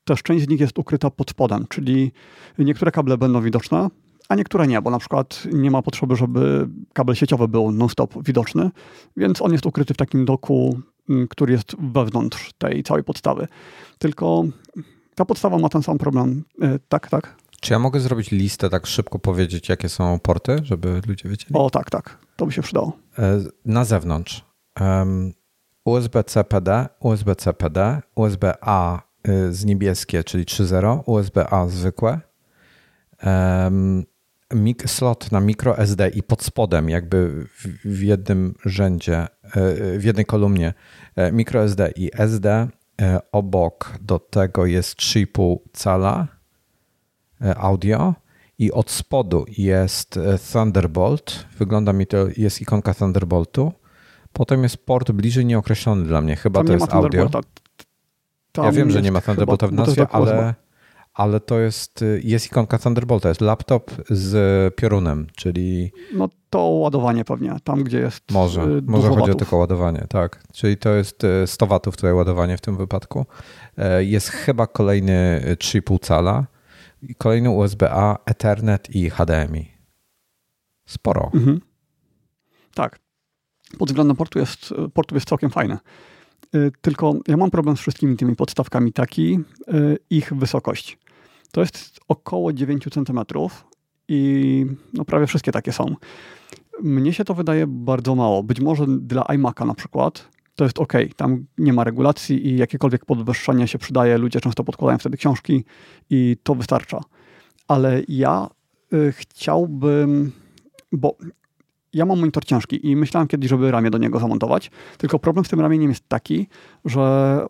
też część z nich jest ukryta pod spodem, czyli niektóre kable będą widoczne, a niektóre nie, bo na przykład nie ma potrzeby, żeby kabel sieciowy był non-stop widoczny, więc on jest ukryty w takim doku, mm, który jest wewnątrz tej całej podstawy. Tylko ta podstawa ma ten sam problem. E, tak, tak. Czy ja mogę zrobić listę, tak szybko powiedzieć, jakie są porty, żeby ludzie wiedzieli? O, tak, tak. To by się przydało. E, na zewnątrz. Um, USB-C PD, USB-C PD, USB-A y, z niebieskie, czyli 3.0, USB-A zwykłe, um, slot na micro SD i pod spodem, jakby w, jednym rzędzie, e, w jednej kolumnie e, micro SD i SD. E, obok do tego jest 3,5 cala audio i od spodu jest Thunderbolt. Wygląda mi to, jest ikonka Thunderboltu. Potem jest port bliżej nieokreślony dla mnie. Chyba Tam to jest audio. ja wiem, że nie ma Thunderbolta w nazwie, ale ale to jest, y, jest ikonka Thunderbolta, jest laptop z piorunem, czyli... No to ładowanie pewnie, tam gdzie jest Może, y, może chodzi o tylko ładowanie, tak. Czyli to jest 100 y, watów tutaj ładowanie w tym wypadku. E, jest chyba kolejny 3,5 cala, kolejny USB-A, Ethernet i HDMI. Sporo. Mhm. Tak. Pod względem portu jest, portu jest całkiem fajne. Tylko ja mam problem z wszystkimi tymi podstawkami taki, ich wysokość. To jest około 9 cm i no prawie wszystkie takie są. Mnie się to wydaje bardzo mało. Być może dla iMac'a na przykład to jest ok, tam nie ma regulacji i jakiekolwiek podwyższenie się przydaje. Ludzie często podkładają wtedy książki i to wystarcza. Ale ja y, chciałbym, bo ja mam monitor ciężki i myślałem kiedyś, żeby ramię do niego zamontować. Tylko problem z tym ramieniem jest taki, że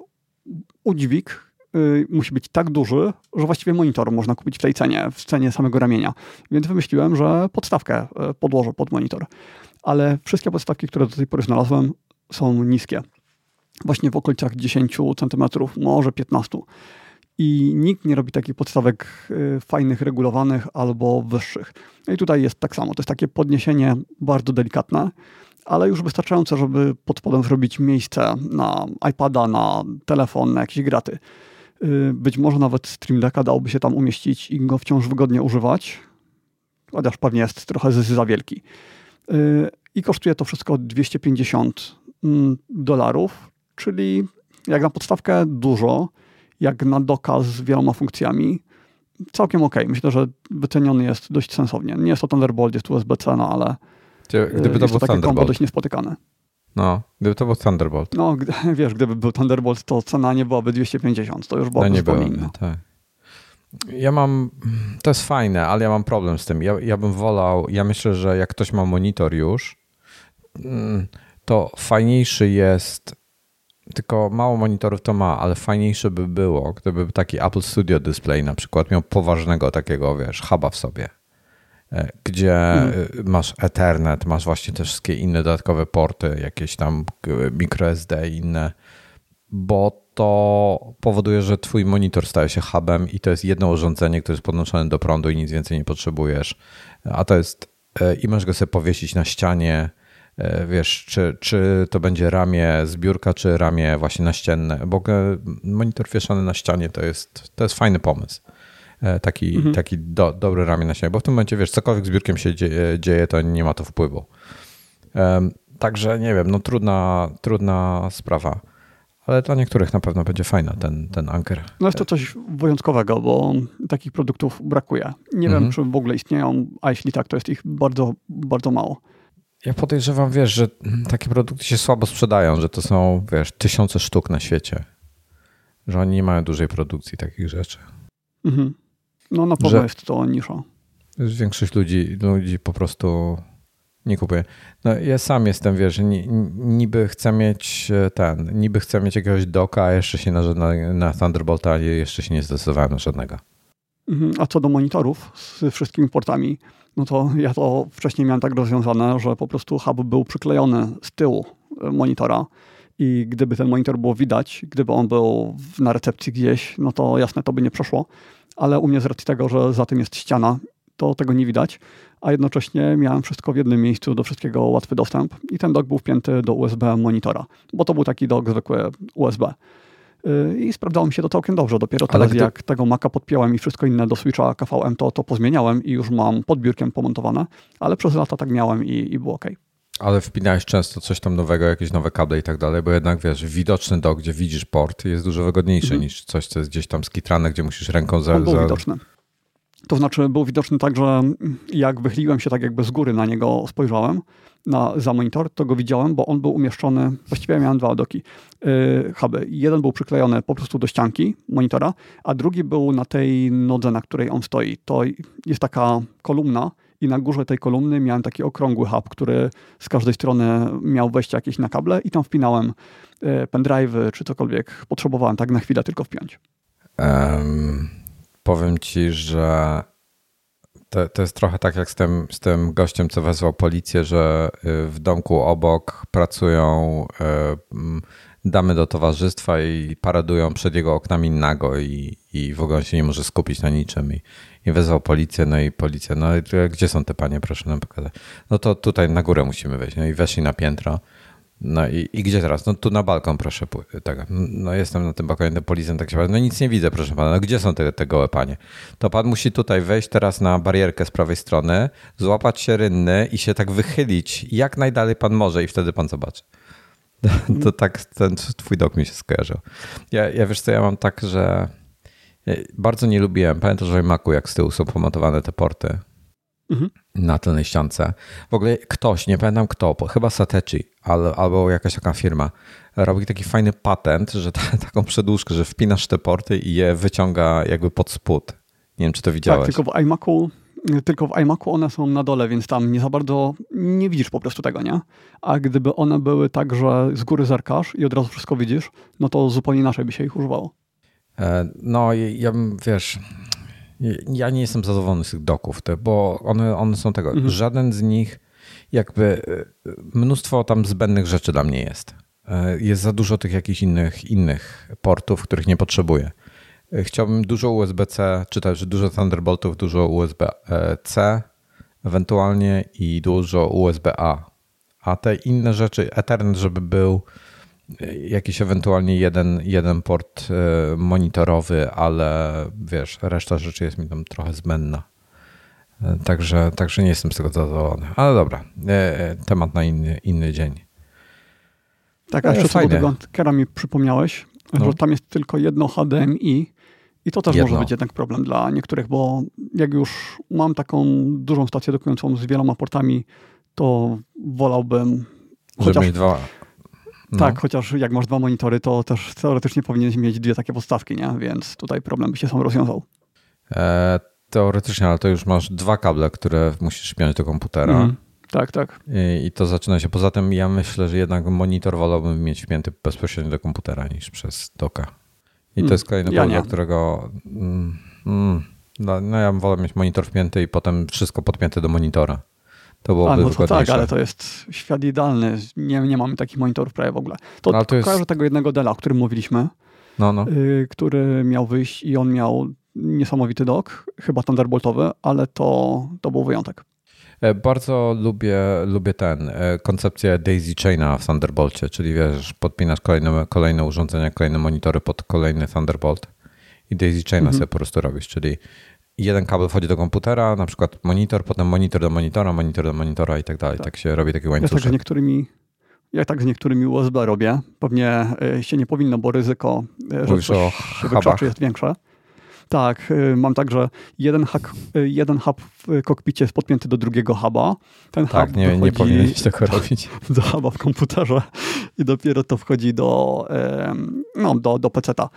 udźwig Y, musi być tak duży, że właściwie monitor można kupić w tej cenie, w cenie samego ramienia. Więc wymyśliłem, że podstawkę y, podłożę pod monitor. Ale wszystkie podstawki, które do tej pory znalazłem, są niskie. Właśnie w okolicach 10 cm, może 15 i nikt nie robi takich podstawek y, fajnych, regulowanych albo wyższych. No i tutaj jest tak samo. To jest takie podniesienie bardzo delikatne, ale już wystarczające, żeby pod spodem zrobić miejsce na iPada, na telefon, na jakieś graty. Y, być może nawet Stream Decka dałoby się tam umieścić i go wciąż wygodnie używać, chociaż pewnie jest trochę za wielki. Y, I kosztuje to wszystko 250 mm, dolarów, czyli jak na podstawkę dużo, jak na doka z wieloma funkcjami, całkiem ok. Myślę, że wyceniony jest dość sensownie. Nie jest to Thunderbolt, jest USB-C, no ale Gdyby to jest to takie kombo dość niespotykane. No, gdyby to był Thunderbolt. No, wiesz, gdyby był Thunderbolt, to cena nie byłaby 250, to już byłaby no, nie byłaby. Tak. Ja mam, to jest fajne, ale ja mam problem z tym. Ja, ja bym wolał, ja myślę, że jak ktoś ma monitor już, mm, to fajniejszy jest, tylko mało monitorów to ma, ale fajniejsze by było, gdyby taki Apple Studio Display na przykład miał poważnego takiego, wiesz, huba w sobie gdzie hmm. masz Ethernet, masz właśnie te wszystkie inne dodatkowe porty, jakieś tam microSD i inne, bo to powoduje, że twój monitor staje się hubem i to jest jedno urządzenie, które jest podłączone do prądu i nic więcej nie potrzebujesz. A to jest e, i możesz go sobie powiesić na ścianie, wiesz, czy, czy to będzie ramię z biurka, czy ramię właśnie naścienne, bo monitor wieszany na ścianie to jest, to jest fajny pomysł. E, taki, mhm. taki do, dobry ramię na siebie, bo w tym momencie, wiesz, cokolwiek z biurkiem się dzieje, dzieje to nie ma to wpływu. Także nie wiem, no trudna, trudna sprawa. Ale dla niektórych na pewno będzie fajna ten, ten anker. No jest to coś wyjątkowego, bo takich produktów brakuje. Nie mhm. wiem, czy w ogóle istnieją, a jeśli tak, to jest ich bardzo, bardzo mało. Ja podejrzewam, wiesz, że takie produkty się słabo sprzedają, że to są, wiesz, tysiące sztuk na świecie. że oni nie mają dużej produkcji takich rzeczy. Mhm. No na pewno jest to nisza. Większość ludzi, ludzi po prostu nie kupuje. No ja sam jestem, wiesz, niby chcę mieć e, ten, niby chcę mieć jakiegoś doka, a jeszcze się na, na, na Thunderbolta jeszcze się nie zdecydowałem na żadnego. Mhm. A co do monitorów z wszystkimi portami, no to ja to wcześniej miałem tak rozwiązane, że po prostu hub był przyklejony z tyłu e, monitora i gdyby ten monitor było widać, gdyby on był na recepcji gdzieś, no to jasne, to by nie przeszło, ale u mnie z racji tego, że za tym jest ściana, to tego nie widać, a jednocześnie miałem wszystko w jednym miejscu, do wszystkiego łatwy dostęp i ten dock był wpięty do USB monitora, bo to był taki dock zwykły USB. Y, I sprawdzało mi się to całkiem dobrze. Dopiero teraz, gdy... jak tego Maca podpiąłem i wszystko inne do Switcha KVM, to, to pozmieniałem i już mam pod biurkiem pomontowane, ale przez lata tak miałem i, i było ok. Ale wpinałeś często coś tam nowego, jakieś nowe kable i tak dalej, bo jednak wiesz, widoczny dock, gdzie widzisz port, jest dużo wygodniejszy mhm. niż coś, co jest gdzieś tam skitrane, gdzie musisz ręką za. On był za... widoczny. To znaczy, był widoczny tak, że jak wychyliłem się tak jakby z góry na niego spojrzałem, na, za monitor, to go widziałem, bo on był umieszczony, właściwie miałem dwa doki, yy, huby. Jeden był przyklejony po prostu do ścianki monitora, a drugi był na tej nodze, na której on stoi. To jest taka kolumna i na górze tej kolumny miałem taki okrągły hub, który z każdej strony miał wejście jakieś na kable i tam wpinałem yy, pendrive'y czy cokolwiek potrzebowałem, tak na chwilę tylko wpiąć. Um, powiem ci, że to, to jest trochę tak jak z tym, z tym gościem, co wezwał policję, że y, w domku obok pracują y, damy do towarzystwa i paradują przed jego oknami nago i, i w ogóle się nie może skupić na niczym. I, i wezwał policję, no i policja, no gdzie są te panie, proszę nam pokazać. No to tutaj na górę musimy wejść. No i weszli na piętro. No i, i gdzie teraz? No tu na balkon, proszę. Tak. No jestem na tym balkonie, policjant tak się no nic nie widzę, proszę pana. No gdzie są te, te gołe panie? To pan musi tutaj wejść teraz na barierkę z prawej strony, złapać się rynny i się tak wychylić jak najdalej pan może i wtedy pan zobaczy. To tak ten twój dok mi się skojarzył. Ja, ja wiesz co, ja mam tak, że bardzo nie lubiłem, pamiętasz w Macu, jak z tyłu są pomontowane te porty mhm. na tylnej ściance. W ogóle ktoś, nie pamiętam kto, chyba Satechi albo, albo jakaś taka firma, robi taki fajny patent, że ta, taką przedłużkę, że wpinasz te porty i je wyciąga jakby pod spód. Nie wiem, czy to widziałeś. Tak, tylko w iMacu tylko w iMacu one są na dole, więc tam nie za bardzo nie widzisz po prostu tego, nie? A gdyby one były tak, że z góry zerkasz i od razu wszystko widzisz, no to zupełnie inaczej by się ich używało. E, no, ja wiesz, ja nie jestem zadowolony z tych doków, bo one, one są tego. Mhm. Żaden z nich, jakby e, mnóstwo tam zbędnych rzeczy dla mnie jest. E, jest za dużo tych jakichś innych, innych portów, których nie potrzebuję. Chciałbym dużo USB-C, czy też dużo Thunderboltów, dużo USB-C ewentualnie i dużo USB-A. A te inne rzeczy, Ethernet, żeby był jakiś ewentualnie jeden, jeden port e, monitorowy, ale wiesz, reszta rzeczy jest mi tam trochę zbędna. E, także, także nie jestem z tego zadowolony. Ale dobra, e, temat na inny, inny dzień. Tak, a jeszcze co do tego Kera mi przypomniałeś, no. że tam jest tylko jedno HDMI i to też jedno. może być jednak problem dla niektórych, bo jak już mam taką dużą stację dokującą z wieloma portami, to wolałbym chociaż... dwa, no. Tak, chociaż jak masz dwa monitory, to też teoretycznie powinieneś mieć dwie takie podstawki, nie? Więc tutaj problem by się sam rozwiązał. E, teoretycznie, ale to już masz dwa kable, które musisz śpiąć do komputera. Mm. Tak, tak. I, I, to zaczyna się. Poza tym ja myślę, że jednak monitor wolałbym mieć wpięty bezpośrednio do komputera niż przez doka. I mm. to jest kolejny ja problem, którego... Mm, mm, no, no ja wolę mieć monitor wpięty i potem wszystko podpięte do monitora. To byłoby A, no to tak, ale to jest świat idealny. Nie, nie mamy takich monitorów prawie w ogóle. To, no, to jest... kojarzę tego jednego Dela, o którym mówiliśmy, no, no. Y, który miał wyjść i on miał niesamowity dok, chyba Thunderboltowy, ale to, to był wyjątek. E, bardzo lubię, lubię ten, e, koncepcję daisy chaina w Thunderbolcie, czyli wiesz, podpinasz kolejne, kolejne urządzenia, kolejne monitory pod kolejny Thunderbolt i daisy chaina mhm. sobie po prostu robisz, czyli jeden kabel wchodzi do komputera, na przykład monitor, potem monitor do monitora, monitor do monitora i tak dalej. Tak, tak się robi taki łańcuszek. Ja tak z niektórymi, ja tak z niektórymi USB robię. Pewnie e, się nie powinno, bo ryzyko, e, że Mówisz coś się wykrzaczy jest większe. Tak, e, mam tak, że jeden, hak, jeden hub w kokpicie jest podpięty do drugiego huba. Ten tak, hub nie, nie powinieneś tego robić. Do huba w komputerze i dopiero to wchodzi do, no, do, do PC-ta.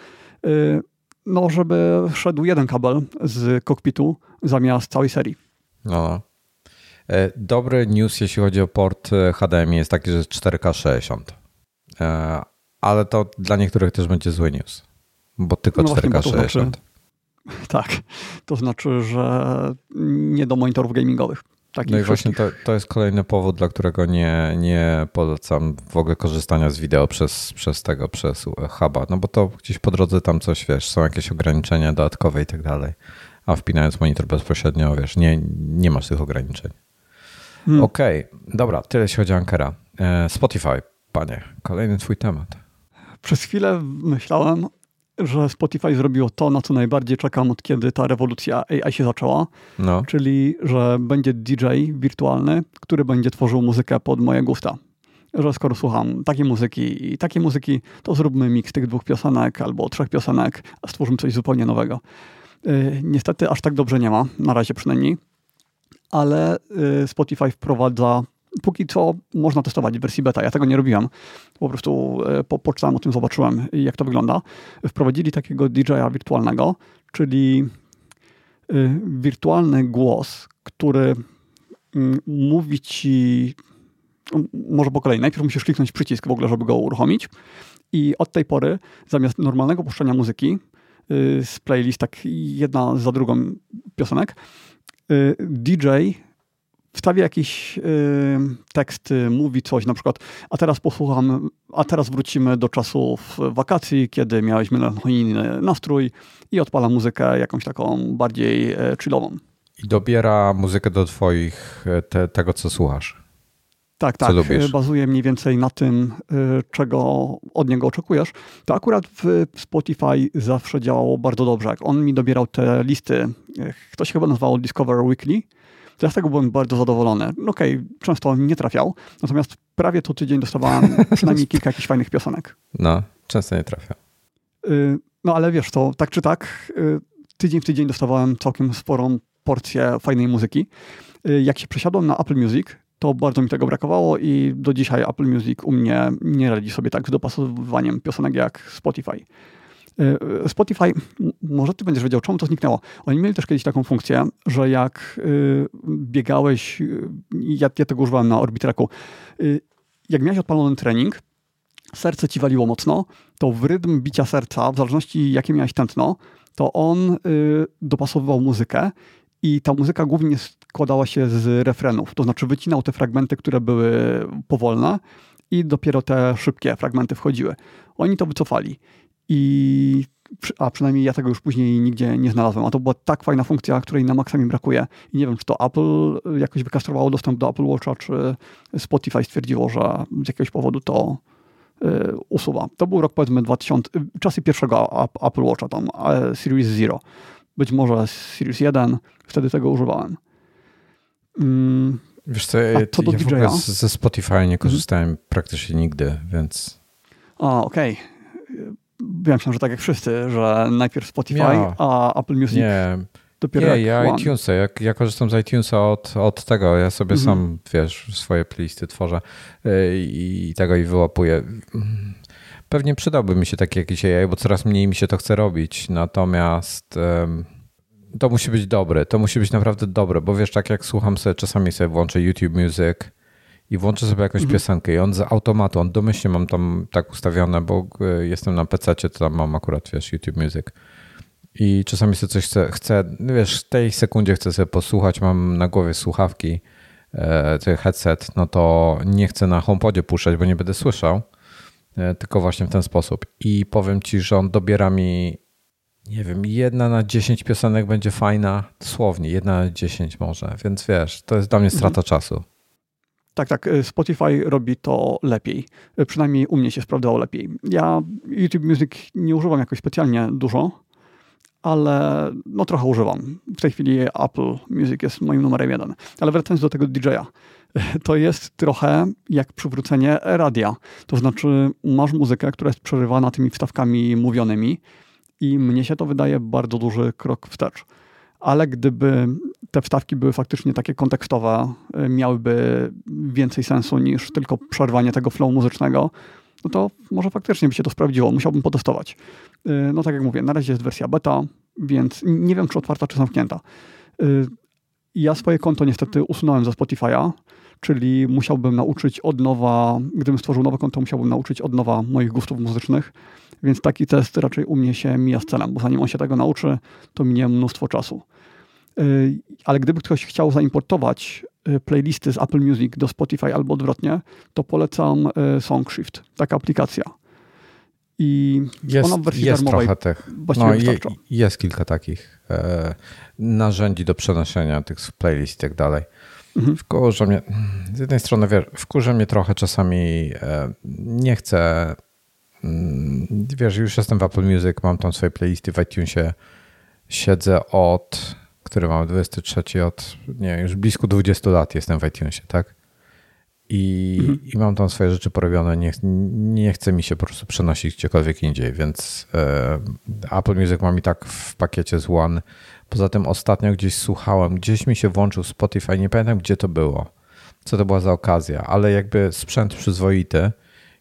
No, żeby szedł jeden kabel z kokpitu zamiast całej serii. No. E, dobry news, jeśli chodzi o port e, HDMI, jest taki, że jest 4K 60. E, ale to dla niektórych też będzie zły news, bo tylko no 4K właśnie, 60. Znaczy, tak, to znaczy, że nie do monitorów gamingowych. No i właśnie to, to jest kolejny powód, dla którego nie, nie polecam w ogóle korzystania z wideo przez, przez tego, przez huba, no bo to gdzieś po drodze tam coś, wiesz, są jakieś ograniczenia dodatkowe i tak dalej, a wpinając monitor bezpośrednio, wiesz, nie, nie masz tych ograniczeń. Hmm. Okej, okay. dobra, tyle jeśli chodzi o Ankera. E, Spotify, panie, kolejny twój temat. Przez chwilę myślałem, że Spotify zrobiło to, na co najbardziej czekam od kiedy ta rewolucja AI się zaczęła, no. czyli że będzie DJ wirtualny, który będzie tworzył muzykę pod moje gusta. Że skoro słucham takiej muzyki i takiej muzyki, to zróbmy miks tych dwóch piosenek albo trzech piosenek, a stworzymy coś zupełnie nowego. Yy, niestety aż tak dobrze nie ma, na razie przynajmniej ale y, Spotify wprowadza póki co można testować w wersji beta. Ja tego nie robiłem. Po prostu y, po, poczytałem o tym, zobaczyłem, jak to wygląda. Wprowadzili takiego DJ-a wirtualnego, czyli y, wirtualny głos, który mm, mówi ci, może po kolei, najpierw musisz kliknąć przycisk w ogóle, żeby go uruchomić i od tej pory zamiast normalnego puszczania muzyki z playlist tak jedna za drugą piosenek, DJ wstawia jakiś y, tekst, mówi coś, na przykład, a teraz posłucham, a teraz wrócimy do czasów wakacji, kiedy miałeś melancholijny nastrój i odpala muzykę jakąś taką bardziej e, chillową. I dobiera muzykę do twoich, e, te, tego co słuchasz. Tak, tak. Lubisz? Bazuje mniej więcej na tym, y, czego od niego oczekujesz. To akurat w Spotify zawsze działało bardzo dobrze. Jak on mi dobierał te listy, ktoś chyba nazwał Discover Weekly, to ja z tego byłem bardzo zadowolony. No okej, okay, często nie trafiał, natomiast prawie co tydzień dostawałem przynajmniej kilka jakichś fajnych piosenek. No, często nie trafiał. Y, no ale wiesz, to tak czy tak, y, tydzień w tydzień dostawałem całkiem sporą porcję fajnej muzyki. Jak się przesiadłem na Apple Music, to bardzo mi tego brakowało i do dzisiaj Apple Music u mnie nie radzi sobie tak z dopasowywaniem piosenek jak Spotify. Y, Spotify, może ty będziesz wiedział, czemu to zniknęło. Oni mieli też kiedyś taką funkcję, że jak y, biegałeś, y, ja, ja tego używałem na Orbitraku, jak miałeś odpalony trening, serce ci waliło mocno, to w rytm bicia serca, w zależności jakie miałeś tętno, to on dopasowywał muzykę i ta muzyka głównie składała się z refrenów, to znaczy wycinał te fragmenty, które były powolne i dopiero te szybkie fragmenty wchodziły. Oni to wycofali i a przynajmniej ja tego już później nigdzie nie znalazłem. A to była tak fajna funkcja, której na maksa mi brakuje. I nie wiem, czy to Apple jakoś wykastrowało dostęp do Apple Watcha, czy Spotify stwierdziło, że z jakiegoś powodu to y, usuwa. To był rok powiedzmy 2000, czasy pierwszego Apple Watcha, tam Series Zero. Być może Series 1, wtedy tego używałem. Mm, Wiesz co, ja, to do ja DJ-a? ze Spotify nie korzystałem praktycznie nigdy, więc... A, okej. Okay. Ja myślałem, że tak jak wszyscy, że najpierw Spotify, ja. a Apple Music nie. dopiero Nie, ja iTunesa, ja, ja korzystam z iTunesa od, od tego, ja sobie mhm. sam, wiesz, swoje playlisty tworzę y, i tego i wyłapuję. Pewnie przydałby mi się taki jakiś AI, bo coraz mniej mi się to chce robić, natomiast to musi być dobre, to musi być naprawdę dobre, bo wiesz, tak jak słucham sobie, czasami sobie włączę YouTube Music i włączę sobie jakąś mhm. piosenkę i on z automatu, on domyślnie mam tam tak ustawione, bo e, jestem na PC, to tam mam akurat, wiesz, YouTube Music. I czasami sobie coś chcę, chcę, wiesz, w tej sekundzie chcę sobie posłuchać, mam na głowie słuchawki, e, headset, no to nie chcę na HomePodzie puszczać, bo nie będę słyszał, e, tylko właśnie w ten sposób. I powiem ci, że on dobiera mi nie wiem, jedna na dziesięć piosenek będzie fajna, dosłownie, jedna na dziesięć może, więc wiesz, to jest dla mnie strata mhm. czasu. Tak, tak. Y, Spotify robi to lepiej. Y, przynajmniej u mnie się sprawdzało lepiej. Ja YouTube Music nie używam jakoś specjalnie dużo, ale no trochę używam. W tej chwili Apple Music jest moim numerem jeden. Ale wracając do tego DJ-a, to jest trochę jak przywrócenie radia. To znaczy masz muzykę, która jest przerywana tymi wstawkami mówionymi, i mnie się to wydaje bardzo duży krok wstecz. Ale gdyby te wstawki były faktycznie takie kontekstowe, y, miałyby więcej sensu niż tylko przerwanie tego flow muzycznego, no to może faktycznie by się to sprawdziło, musiałbym potestować. Y, no tak jak mówię, na razie jest wersja beta, więc nie wiem, czy otwarta, czy zamknięta. Y, ja swoje konto niestety usunąłem ze Spotify'a, czyli musiałbym nauczyć od nowa, gdybym stworzył nowe konto, musiałbym nauczyć od nowa moich gustów muzycznych, więc taki test raczej u mnie się mija z celem, bo zanim on się tego nauczy, to minie mnóstwo czasu. Y, ale gdyby ktoś chciał zaimportować y, playlisty z Apple Music do Spotify albo odwrotnie, to polecam y, SongShift, taka aplikacja. I jest, ona w wersji jest darmowej trochę tych. No, je, jest kilka takich e, narzędzi do przenoszenia tych playlist i tak dalej. Mhm. Wkurza mnie, z jednej strony wiesz, wkurza mnie trochę czasami, e, nie chcę, mm, wiesz, już jestem w Apple Music, mam tam swoje playlisty w iTunesie, siedzę od, który mam 23, od, nie już blisko 20 lat jestem w iTunesie, tak? I, mhm. i mam tam swoje rzeczy porobione, nie, nie chce mi się po prostu przenosić gdziekolwiek indziej, więc e, Apple Music mam i tak w pakiecie z One, Poza tym ostatnio gdzieś słuchałem, gdzieś mi się włączył Spotify, nie pamiętam gdzie to było, co to była za okazja, ale jakby sprzęt przyzwoity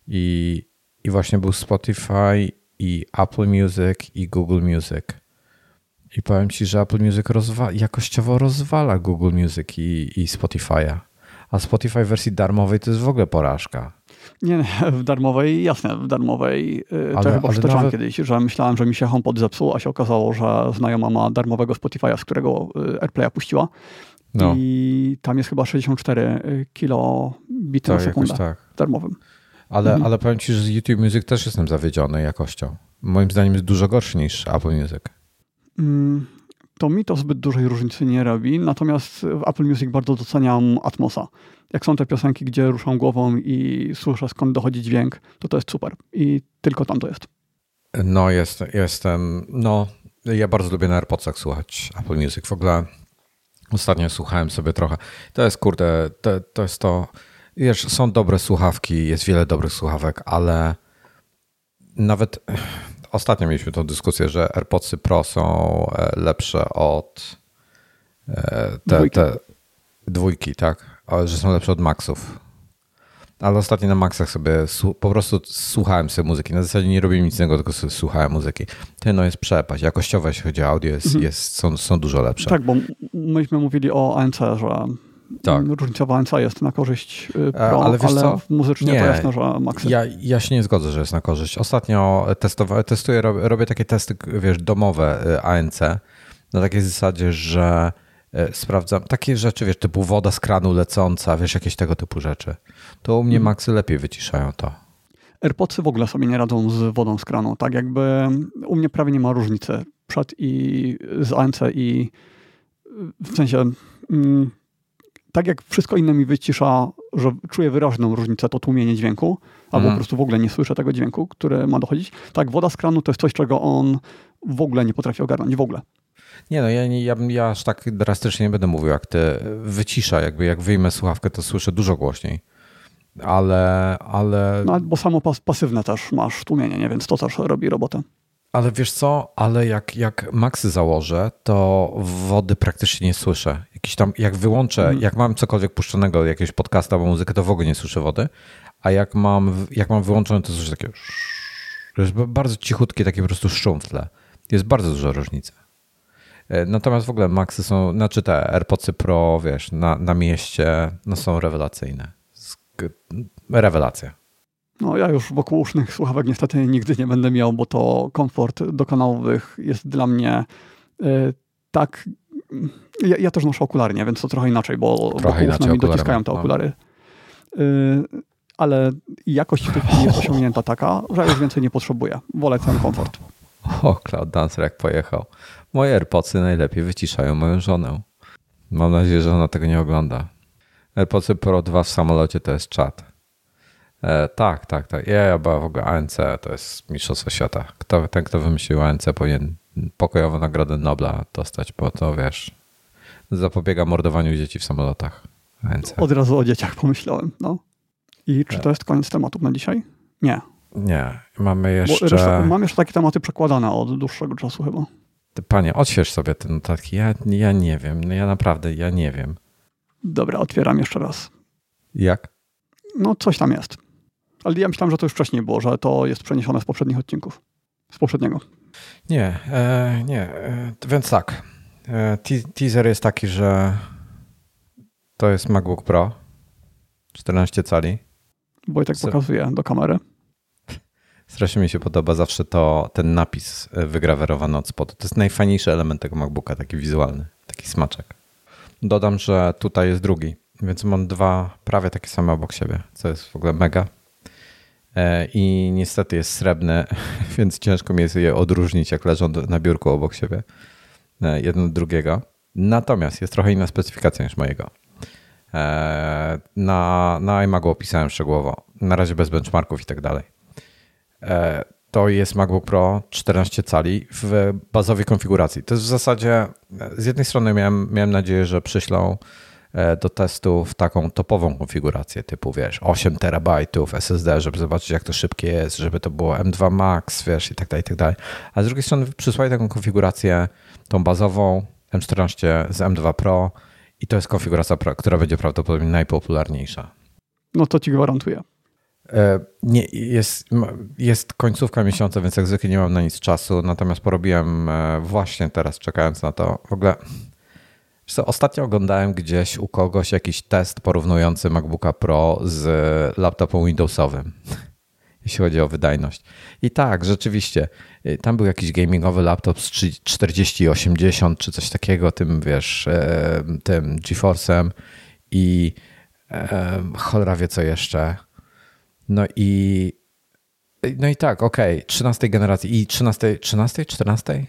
i, i właśnie był Spotify i Apple Music i Google Music. I powiem ci, że Apple Music rozwa jakościowo rozwala Google Music i, i Spotify'a. A Spotify w wersji darmowej to jest w ogóle porażka. Nie, w darmowej, jasne, w darmowej. Y, ale, to chyba przytoczyłem nawet... kiedyś, że myślałem, że mi się HomePod zepsuł, a się okazało, że znajoma ma darmowego Spotify'a, z którego y, AirPlaya puściła. No. I tam jest chyba 64 y, kilobity tak, na sekundę tak. darmowym. Ale, mhm. ale powiem ci, że z YouTube Music też jestem zawiedziony jakością. Moim zdaniem jest dużo gorszy niż Apple Music. Mm, to mi to zbyt dużej różnicy nie robi, natomiast w Apple Music bardzo doceniam Atmosa jak są te piosenki, gdzie ruszam głową i słyszę skąd dochodzi dźwięk, to to jest super. I tylko tam to jest. No, jest, jestem, no, ja bardzo lubię na AirPodsach słuchać Apple Music. W ogóle ostatnio słuchałem sobie trochę. To jest, kurde, to, to jest to, wiesz, są dobre słuchawki, jest wiele dobrych słuchawek, ale nawet ostatnio mieliśmy tą dyskusję, że AirPodsy Pro są e, lepsze od e, te, dwójki. te dwójki, tak że są lepsze od Maxów. Ale ostatnio na Maxach sobie po prostu słuchałem sobie muzyki. Na zasadzie nie robię nic innego, tylko sobie słuchałem muzyki. Ty no jest przepaść. Jakościowo, jeśli chodzi o audio, jest, mhm. jest, są, są dużo lepsze. Tak, bo myśmy mówili o ANC, że tak. różnica w ANC jest na korzyść y, Pro, ale, ale co? muzycznie nie, to jasne, że Maxy. Ja, ja się nie zgodzę, że jest na korzyść. Ostatnio testowa- testuję, robię, robię takie testy, wiesz, domowe y, ANC na takiej zasadzie, że E, sprawdzam takie rzeczy, wiesz, typu woda z kranu lecąca, wiesz, jakieś tego typu rzeczy. To u mnie mhm. Maxy lepiej wyciszają to. AirPodsy w ogóle sobie nie radzą z wodą z kranu. Tak jakby u mnie prawie nie ma różnicy przed i z ANC i w sensie mm, tak jak wszystko inne mi wycisza, że czuję wyraźną różnicę, to tłumienie dźwięku, albo mm. po prostu w ogóle nie słyszę tego dźwięku, który ma dochodzić. Tak, woda z kranu to jest coś, czego on w ogóle nie potrafi ogarnąć, w ogóle. Nie no, ja, ja, ja aż tak drastycznie nie będę mówił jak ty. Wycisza, jakby jak wyjmę słuchawkę, to słyszę dużo głośniej. Ale, ale... No, bo samo pas pasywne też masz tłumienie, nie? więc to też robi robotę. Ale wiesz co, ale jak, jak maksy założę, to wody praktycznie nie słyszę. Jakiś tam, jak wyłączę, hmm. jak mam cokolwiek puszczonego, jakiegoś podcasta albo muzykę, to w ogóle nie słyszę wody. A jak mam, jak mam wyłączone, to słyszę takie... To jest bardzo cichutkie, takie po prostu szum w tle. Jest bardzo duża różnica. E, natomiast w ogóle Maxy są, znaczy te AirPodsy Pro, wiesz, na, na mieście, no są rewelacyjne. Rewelacja. No ja już wokół usznych słuchawek niestety nigdy nie będę miał, bo to komfort dokonałowych jest dla mnie y, tak... Ja, ja, też noszę okulary, więc to trochę inaczej, bo trochę wokół mi dociskają te no. okulary. Y, ale jakość w tej chwili jest osiągnięta taka, że już więcej nie potrzebuję. Wolę ten komfort. O, Cloud Dancer jak pojechał. Moje AirPodsy najlepiej wyciszają moją żonę. Mam nadzieję, że ona tego nie ogląda. AirPodsy Pro 2 w samolocie to jest czat. E, tak, tak, tak. Ja, ja w ogóle ANC to jest mistrzostwo świata. Kto, ten, kto wymyślił ANC powinien pokojową nagrodę Nobla dostać, bo to wiesz, zapobiega mordowaniu dzieci w samolotach. ANC. Od razu o dzieciach pomyślałem, no. I czy to jest koniec tematów na dzisiaj? Nie. Nie, mamy jeszcze... Reszta, mam jeszcze takie tematy przekładane od dłuższego czasu chyba. Panie, odśwież sobie te notatki. Ja, ja nie wiem. No ja naprawdę, ja nie wiem. Dobra, otwieram jeszcze raz. Jak? No, coś tam jest. Ale ja myślałem, że to już wcześniej było, że to jest przeniesione z poprzednich odcinków. Z poprzedniego. Nie, e, nie. E, więc tak. E, teaser jest taki, że to jest MacBook Pro 14 cali. Wojtek pokazuje do kamery. Strasznie mi się podoba zawsze to, ten napis e, wygrawerowany od spodu. To jest najfajniejszy element tego MacBooka, taki wizualny, taki smaczek. Dodam, że tutaj jest drugi, więc mam dwa prawie takie same obok siebie, co jest w ogóle mega. E, I niestety jest srebrny, więc ciężko mi jest je odróżnić, jak leżą na biurku obok siebie, e, jeden od drugiego. Natomiast jest trochę inna specyfikacja niż mojego. Na, na iMagu opisałem szczegółowo, na razie bez benchmarków i tak dalej. E, to jest MacBook Pro 14 cali w bazowej konfiguracji. To jest w zasadzie, e, z jednej strony miałem, miałem nadzieję, że przyślą e, do testów taką topową konfigurację typu, wiesz, 8 terabajtów SSD, żeby zobaczyć, jak to szybkie jest, żeby to było M2 Max, wiesz, i tak dalej, i tak dalej. A z drugiej strony przysłali taką konfigurację, tą bazową M14 z M2 Pro i to jest konfiguracja, która będzie prawdopodobnie najpopularniejsza. No to ci gwarantuję. E, nie, jest, jest końcówka miesiąca, więc jak zwykle nie mam na nic czasu, natomiast porobiłem e, właśnie teraz, czekając na to. W ogóle co, ostatnio oglądałem gdzieś u kogoś jakiś test porównujący MacBooka Pro z laptopem Windowsowym, jeśli chodzi o wydajność. I tak, rzeczywiście, e, tam był jakiś gamingowy laptop z 4080 czy coś takiego, tym wiesz, tym GeForce'em i cholera wie co jeszcze no i no i tak, okej, okay. 13 generacji i 13, 13, 14?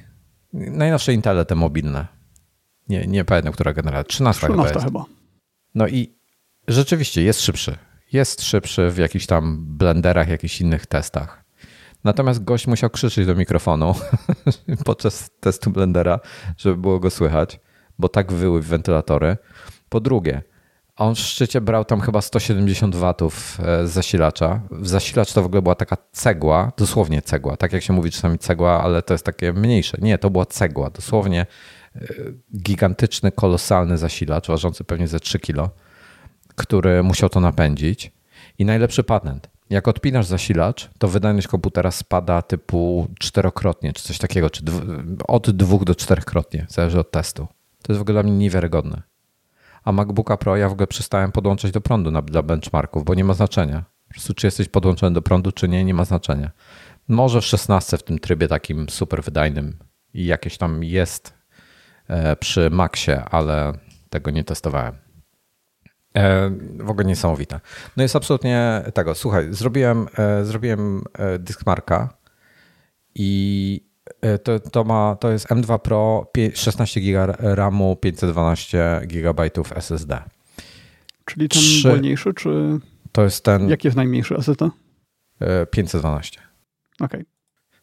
Najnowsze Intele te mobilne. Nie, nie pamiętam, która generacja. 13, 13 chyba, chyba. No i rzeczywiście jest szybszy. Jest szybszy w jakichś tam blenderach, jakichś innych testach. Natomiast gość musiał krzyczeć do mikrofonu podczas testu blendera, żeby było go słychać, bo tak wyły wentylatory. Po drugie, on w szczycie brał tam chyba 170 watów e, z zasilacza. Zasilacz to w ogóle była taka cegła, dosłownie cegła. Tak jak się mówi czasami cegła, ale to jest takie mniejsze. Nie, to była cegła. Dosłownie e, gigantyczny, kolosalny zasilacz, ważący pewnie ze 3 kilo, który musiał to napędzić. I najlepszy patent. Jak odpinasz zasilacz, to wydajność komputera spada typu czterokrotnie, czy coś takiego, czy od dwóch do czterechkrotnie, zależy od testu. To jest w ogóle dla mnie niewiarygodne a MacBooka Pro ja w ogóle przestałem podłączać do prądu na, dla benchmarków, bo nie ma znaczenia. Po prostu czy jesteś podłączony do prądu, czy nie, nie ma znaczenia. Może w 16 w tym trybie takim super wydajnym i jakieś tam jest przy Maxie, ale tego nie testowałem. E, w ogóle niesamowite. No jest absolutnie tego. Słuchaj, zrobiłem, e, zrobiłem Diskmarka i E, to, to, ma, to jest M2 Pro 16 GB RAMu, 512 GB SSD. Czyli ten 3, wolniejszy, czy. To jest ten. Jaki jest najmniejszy SSD? 512. Okej. Okay.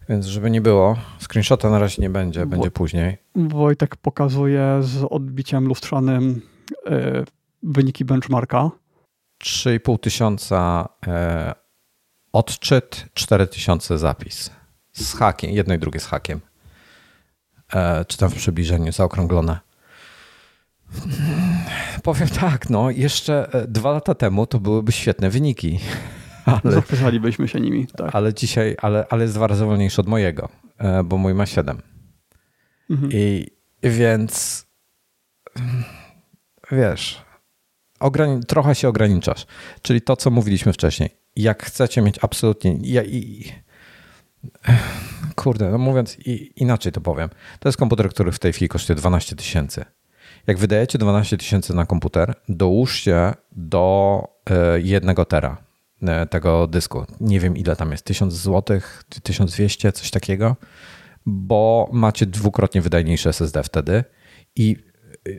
Więc żeby nie było, screenshota na razie nie będzie, będzie później. Wojtek pokazuje z odbiciem lustrzanym yy, wyniki benchmarka. 3,5 tysiąca yy, odczyt, 4000 zapis z hakiem, jedno i drugie z hakiem. E, czy tam w przybliżeniu, zaokrąglone. Powiem tak, no jeszcze e, dwa lata temu to byłyby świetne wyniki. Ale, Zachwycalibyśmy się nimi. Tak. Ale dzisiaj, ale, ale jest dwa razy wolniejszy od mojego, e, bo mój ma 7. Mhm. I więc wiesz, ograni- trochę się ograniczasz. Czyli to, co mówiliśmy wcześniej. Jak chcecie mieć absolutnie. Ja, i, Kurde, no mówiąc inaczej to powiem. To jest komputer, który w tej chwili kosztuje 12 tysięcy. Jak wydajecie 12 tysięcy na komputer, dołóżcie do e, jednego tera tego dysku. Nie wiem ile tam jest, 1000 zł, 1200, coś takiego, bo macie dwukrotnie wydajniejszy SSD wtedy i e,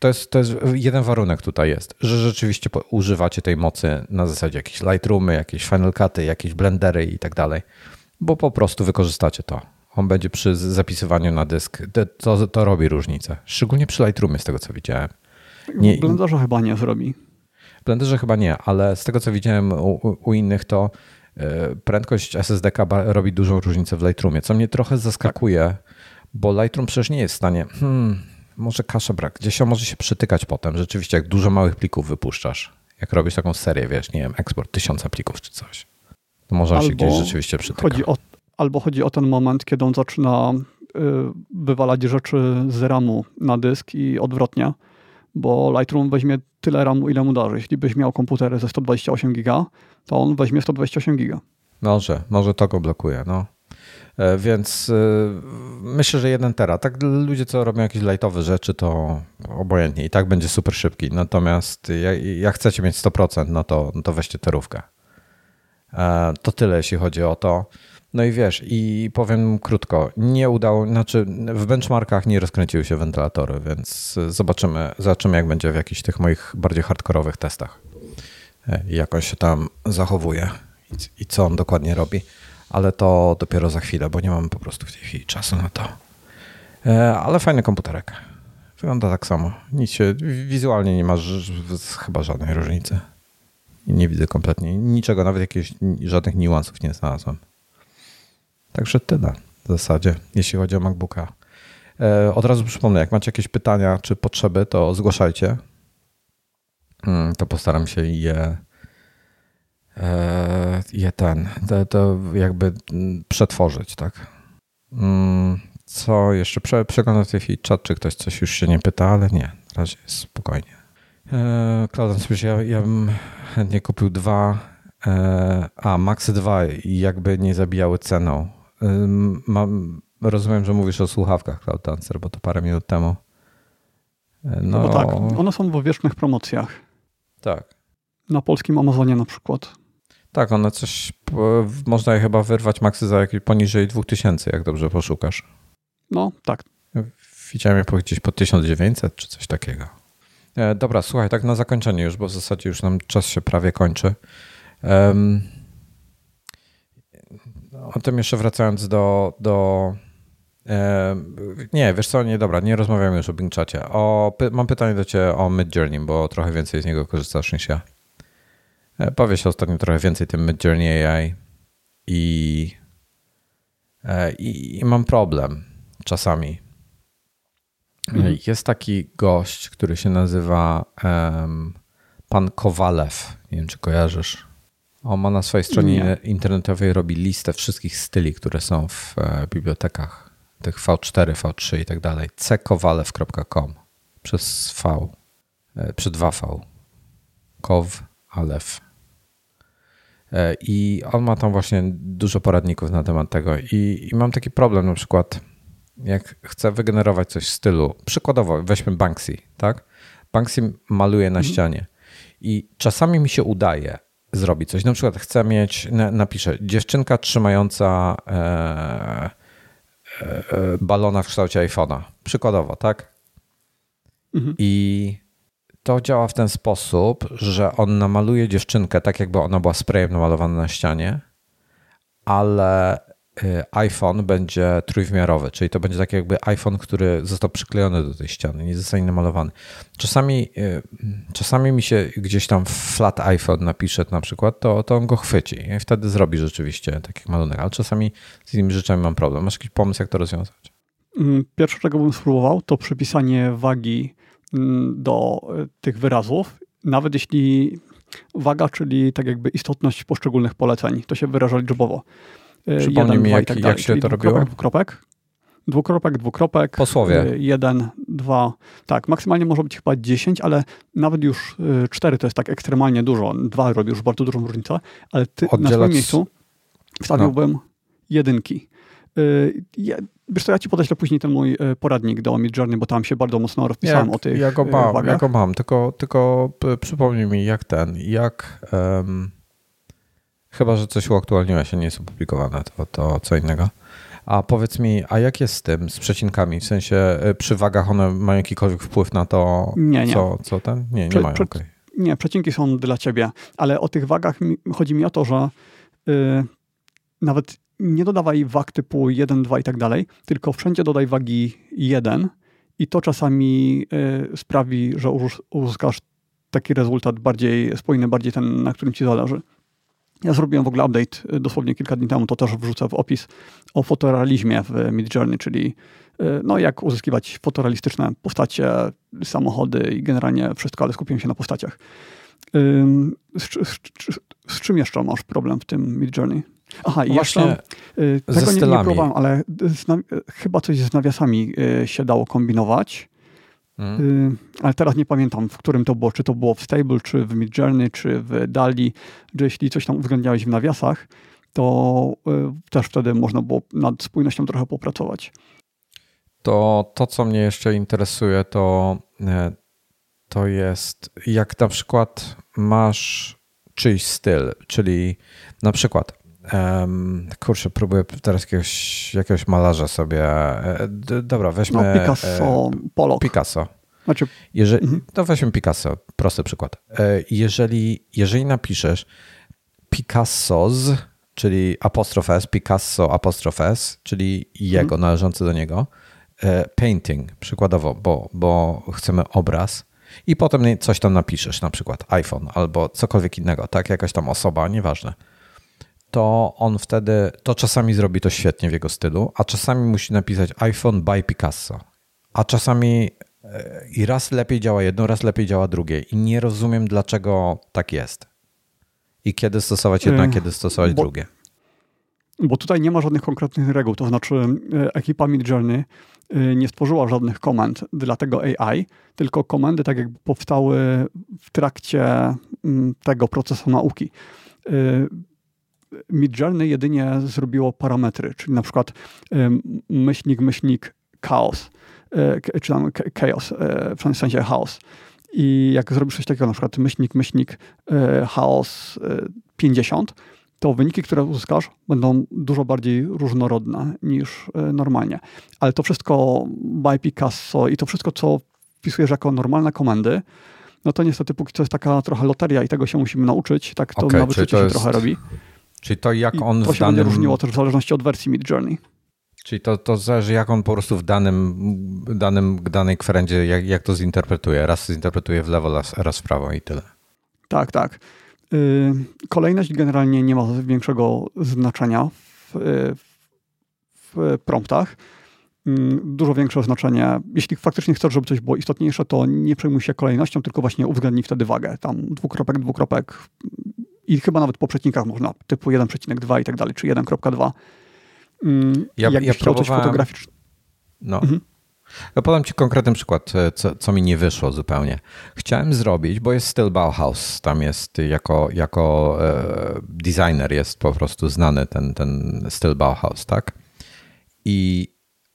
to jest, to jest jeden warunek tutaj jest, że rzeczywiście używacie tej mocy na zasadzie jakieś Lightroomy, jakieś Final Cuty, jakieś blendery i tak dalej bo po prostu wykorzystacie to. On będzie przy zapisywaniu na dysk. To, to robi różnicę. Szczególnie przy Lightroomie, z tego co widziałem. Nie, w Blenderze chyba nie zrobi. Blenderze chyba nie, ale z tego co widziałem u, u innych, to e, prędkość SSD robi dużą różnicę w Lightroomie, co mnie trochę zaskakuje, bo Lightroom przecież nie jest w stanie. Hmm, może kasza brak. Gdzieś on może się przytykać potem. Rzeczywiście, jak dużo małych plików wypuszczasz, jak robisz taką serię, wiesz, nie wiem, eksport tysiąca plików czy coś To można się gdzieś rzeczywiście przytyka. Chodzi o, albo chodzi o ten moment, kiedy on zaczyna y, wywalać rzeczy z ramu na dysk i odwrotnie, bo Lightroom weźmie tyle ramu, ile mu darzy. Jeśli byś miał komputery ze 128 giga, to on weźmie 128 giga. Może, może to go blokuje, no. E, więc y, myślę, że jeden tera. Tak ludzie, co robią jakieś lightowe rzeczy, to obojętnie i tak będzie super szybki. Natomiast jak, jak chcecie mieć 100%, no to, no to weźcie terówkę. E, to tyle, jeśli chodzi o to. No i wiesz, i powiem krótko, nie udało, znaczy w benchmarkach nie rozkręciły się wentylatory, więc zobaczymy, zobaczymy jak będzie w jakichś tych moich bardziej hardkorowych testach. E, jak on się tam zachowuje i, co on dokładnie robi ale to dopiero za chwilę, bo nie mam po prostu w tej chwili czasu na to. E, ale fajny komputerek. Wygląda tak samo. Nic się, wizualnie nie ma chyba żadnej różnicy. Nie widzę kompletnie niczego, nawet jakichś żadnych niuansów nie znalazłem. Także tyle w zasadzie, jeśli chodzi o MacBooka. E, od razu przypomnę, jak macie jakieś pytania czy potrzeby, to zgłaszajcie. Mm, to postaram się je E, je ten, to, to jakby przetworzyć, tak. Mm, co jeszcze? Prze, przeglądam tej czat, czy ktoś coś już się nie pyta, ale nie, na razie jest spokojnie. E, Klaudian, ja, ja bym chętnie kupił dwa, a Maxy 2 i jakby nie zabijały ceną. Mam, rozumiem, że mówisz o słuchawkach Cloud Dancer, bo to parę minut temu. No, no tak, one są w wiecznych promocjach. Tak. Na polskim Amazonie na przykład. Tak, one coś, można je chyba wyrwać maksy za jakieś poniżej 2000, jak dobrze poszukasz. No, tak. Widziałem je gdzieś po 1900 czy coś takiego. E, dobra, słuchaj, tak na zakończenie już, bo w zasadzie już nam czas się prawie kończy. Um, o tym jeszcze wracając do, do nie, wiesz co, nie, dobra, nie rozmawiamy już o Bing Chacie. O, py, mam pytanie do Ciebie o Mid Journey, bo trochę więcej z niego korzystasz niż ja. E, powie się ostatnio trochę więcej tym Midjourney AI i, e, i, i mam problem czasami. Mhm. Jest taki gość, który się nazywa um, pan Kowalew. Nie wiem, czy kojarzysz. On ma na swojej stronie Nie. internetowej robi listę wszystkich styli, które są w e, bibliotekach tych V4, V3 i tak dalej. ckowalew.com przez V, e, przy 2V. Kow, Alef. E, I on ma tam właśnie dużo poradników na temat tego. I, I, mam taki problem na przykład, jak chcę wygenerować coś w stylu, przykładowo weźmy Banksy, tak? Banksy maluje na mhm. ścianie i czasami mi się udaje zrobić coś. Na przykład chcę mieć, napiszę, dziewczynka trzymająca e, e, balona w kształcie iPhone'a. Przykładowo, tak? Mhm. I to działa w ten sposób, że on namaluje dziewczynkę tak, jakby ona była sprayem namalowana na ścianie, ale iPhone będzie trójwymiarowy, czyli to będzie tak jakby iPhone, który został przyklejony do tej ściany, nie zostanie namalowany. Czasami, y, czasami mi się gdzieś tam flat iPhone napisze na przykład, to, to on go chwyci i wtedy zrobi rzeczywiście taki malunek, ale czasami z innymi rzeczami mam problem. Masz jakiś pomysł, jak to rozwiązać? Mm, pierwsze, czego bym spróbował, to przypisanie wagi Mm, do e, tych wyrazów, nawet jeśli waga, czyli tak jakby istotność poszczególnych poleceń, to się wyraża liczbowo. E, Przypomnij jeden, mi, jak, tak jak się to robiło? Dwukropek, dwukropek, dwukropek. Po słowie. E, jeden, dwa, tak, maksymalnie może być chyba 10, ale nawet już cztery to jest tak ekstremalnie dużo. Dwa robi już bardzo dużą różnicę, ale ty Oddzielać... na swoim miejscu wstawiłbym no. jedynki. Ja, wiesz co, ja ci podeślę później ten mój e, poradnik do Midjourney, bo tam się bardzo mocno rozpisałem jak, o tych Ja go e, mam, wagach. ja go mam, tylko, tylko przypomnij mi jak ten, jak um, chyba, że coś uaktualniłeś, a nie jest opublikowane, to, to co innego. A powiedz mi, a jak jest z tym, z przecinkami? W sensie e, przy wagach one mają jakikolwiek wpływ na to, nie, nie. Co, co ten? Nie, nie Prze, mają. okay. Nie, przecinki są dla ciebie, ale o tych wagach mi, chodzi mi o to, że yy, nawet nie dodawaj wag typu 1, 2 i tak dalej, tylko wszędzie dodaj wagi 1 i to czasami y, sprawi, że uzyskasz taki rezultat bardziej spójny, bardziej ten, na którym ci zależy. Ja zrobiłem w ogóle update y, dosłownie kilka dni temu, to też wrzucę w opis, o fotorealizmie w Midjourney, czyli y, no, jak uzyskiwać fotorealistyczne postacie, samochody i generalnie wszystko, ale skupiłem się na postaciach. z czym jeszcze masz problem w tym Mid Journey? Aha, i jeszcze y, tego nie, nie próbowałem, ale chyba coś z nawiasami się dało kombinować. Hmm. Ale teraz nie pamiętam, w którym to było. Czy to było w Stable, czy w Mid Journey, czy w Dali, że jeśli coś tam uwzględniałeś w nawiasach, to też wtedy można było nad spójnością trochę popracować. To, to co mnie jeszcze interesuje, to, e, to jest jak na przykład masz czyjś styl, czyli na przykład Um, kurczę, próbuję teraz jakiegoś, jakiegoś malarza sobie. E, dobra, weźmy. No, Picasso, e, Pollock. Picasso. Znaczy, jeżeli, mhm. To weźmy Picasso, prosty przykład. E, jeżeli, jeżeli napiszesz Picasso's, czyli apostrof S, Picasso apostrof S, czyli jego, mhm. należący do niego, painting, przykładowo, bo, bo chcemy obraz, i potem coś tam napiszesz, na przykład iPhone albo cokolwiek innego, tak? Jakaś tam osoba, nieważne to on wtedy, to czasami zrobi to świetnie w jego stylu, a czasami musi napisać iPhone by Picasso. A czasami e, i raz lepiej działa jedno, raz lepiej działa drugie. I nie rozumiem, dlaczego tak jest. I kiedy stosować jedno, a kiedy stosować bo, drugie. Bo tutaj nie ma żadnych konkretnych reguł. To znaczy, e, ekipa Midjourney e, nie stworzyła żadnych komend dla tego AI, tylko komendy tak jakby powstały w trakcie mm, tego procesu nauki Midjourney jedynie zrobiło parametry, czyli na przykład myślnik, myślnik chaos, e, czy tam chaos, e, w sensie chaos. I jak zrobisz coś takiego, na przykład myślnik, myślnik, e, chaos 50, to wyniki, które uzyskasz, będą dużo bardziej różnorodne niż normalnie. Ale to wszystko by Picasso i to wszystko, co wpisujesz jako normalne komendy, no to niestety póki co jest taka trochę loteria i tego się musimy nauczyć. Tak to okay, na wyczucie się jest... trochę robi. Czyli to jak I on to się danym... będzie różniło też w zależności od wersji Mid Journey. Czyli to, to zależy, jak on po prostu w danym, danym danej kwerendzie, jak, jak to zinterpretuje. Raz zinterpretuje w lewo, raz, raz w prawo i tyle. Tak, tak. Y, kolejność generalnie nie ma większego znaczenia w, w promptach. Y, dużo większe znaczenie. Jeśli faktycznie chcesz, żeby coś było istotniejsze, to nie przejmuj się kolejnością, tylko właśnie uwzględnij wtedy wagę. Tam dwukropek, dwukropek, i chyba nawet po przecinkach można, typu 1,2 i tak dalej, czy 1,2. Mm, ja, jak ja chciał coś. No. Mhm. Ja podam Ci konkretny przykład, e, co, co, mi nie wyszło zupełnie. Chciałem zrobić, bo jest styl Bauhaus, tam jest jako, jako e, designer jest po prostu znany ten, ten styl Bauhaus, tak? I,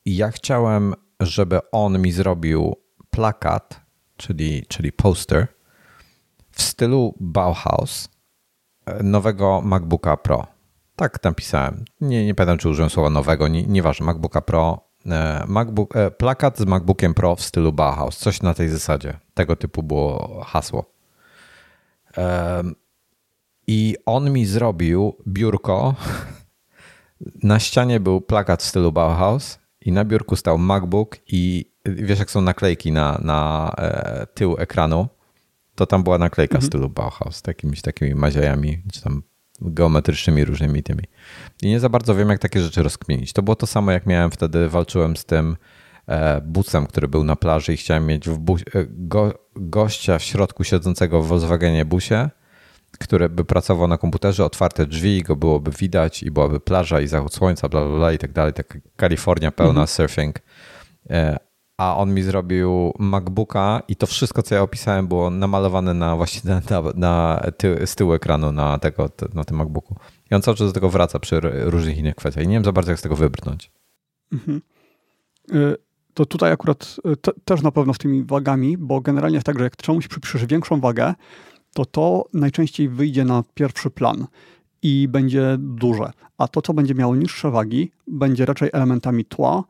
I ja chciałem, żeby on mi zrobił plakat, czyli, czyli poster w stylu Bauhaus, nowego MacBooka Pro. Tak napisałem. Nie, nie pamiętam, czy użyłem słowa nowego, nie. MacBooka Pro. E, MacBook, e, plakat z MacBookiem Pro w stylu Bauhaus. Coś na tej zasadzie. Tego typu było hasło. I on mi zrobił biurko. Na ścianie był plakat w stylu Bauhaus i na biurku stał MacBook i wiesz jak są naklejki na, na e, tył ekranu to tam była naklejka mhm. stylu Bauhaus z takimiś takimi maziajami, czy tam geometrycznymi różnymi tymi. I nie za bardzo wiem, jak takie rzeczy rozkminić. To było to samo, jak miałem wtedy, walczyłem z tym e, busem, który był na plaży i chciałem mieć w bus, e, go, gościa w środku siedzącego w Volkswagenie busie, który by pracował na komputerze, otwarte drzwi, go byłoby widać i byłaby plaża i zachód słońca, bla, bla, bla i tak dalej. Tak Kalifornia pełna mhm. surfing. E, a on mi zrobił MacBooka i to wszystko, co ja opisałem, było namalowane na właśnie na, na, na ty, z tyłu ekranu na, tego, na tym MacBooku. I on cały czas do tego wraca przy różnych innych kwestiach. I nie wiem za bardzo, jak z tego wybrnąć. Mhm. Y, to tutaj akurat y, te, też na pewno z tymi wagami, bo generalnie jest tak, że jak czemuś przypiszesz większą wagę, to to najczęściej wyjdzie na pierwszy plan i będzie duże. A to, co będzie miało niższe wagi, będzie raczej elementami tła,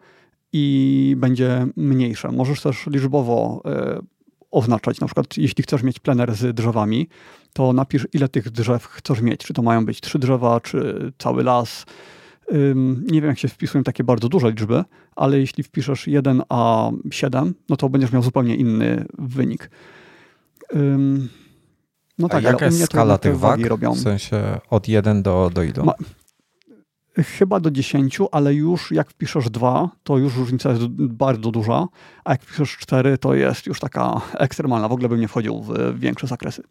i będzie mniejsze. Możesz też liczbowo e, oznaczać, na przykład jeśli chcesz mieć plener z drzewami, to napisz ile tych drzew chcesz mieć. Czy to mają być trzy drzewa, czy cały las. Nie wiem, jak się wpisują takie bardzo duże liczby, ale jeśli wpiszesz 1 a 7, no to będziesz miał zupełnie inny wynik. No tak, a jaka jest skala tych wag? Robią. W sensie od 1 do, do ilu? Ma, Chyba do 10, ale już jak wpiszesz 2, to już różnica jest bardzo duża, a jak wpiszesz 4, to jest już taka ekstremalna. W ogóle bym nie wchodził w większe zakresy.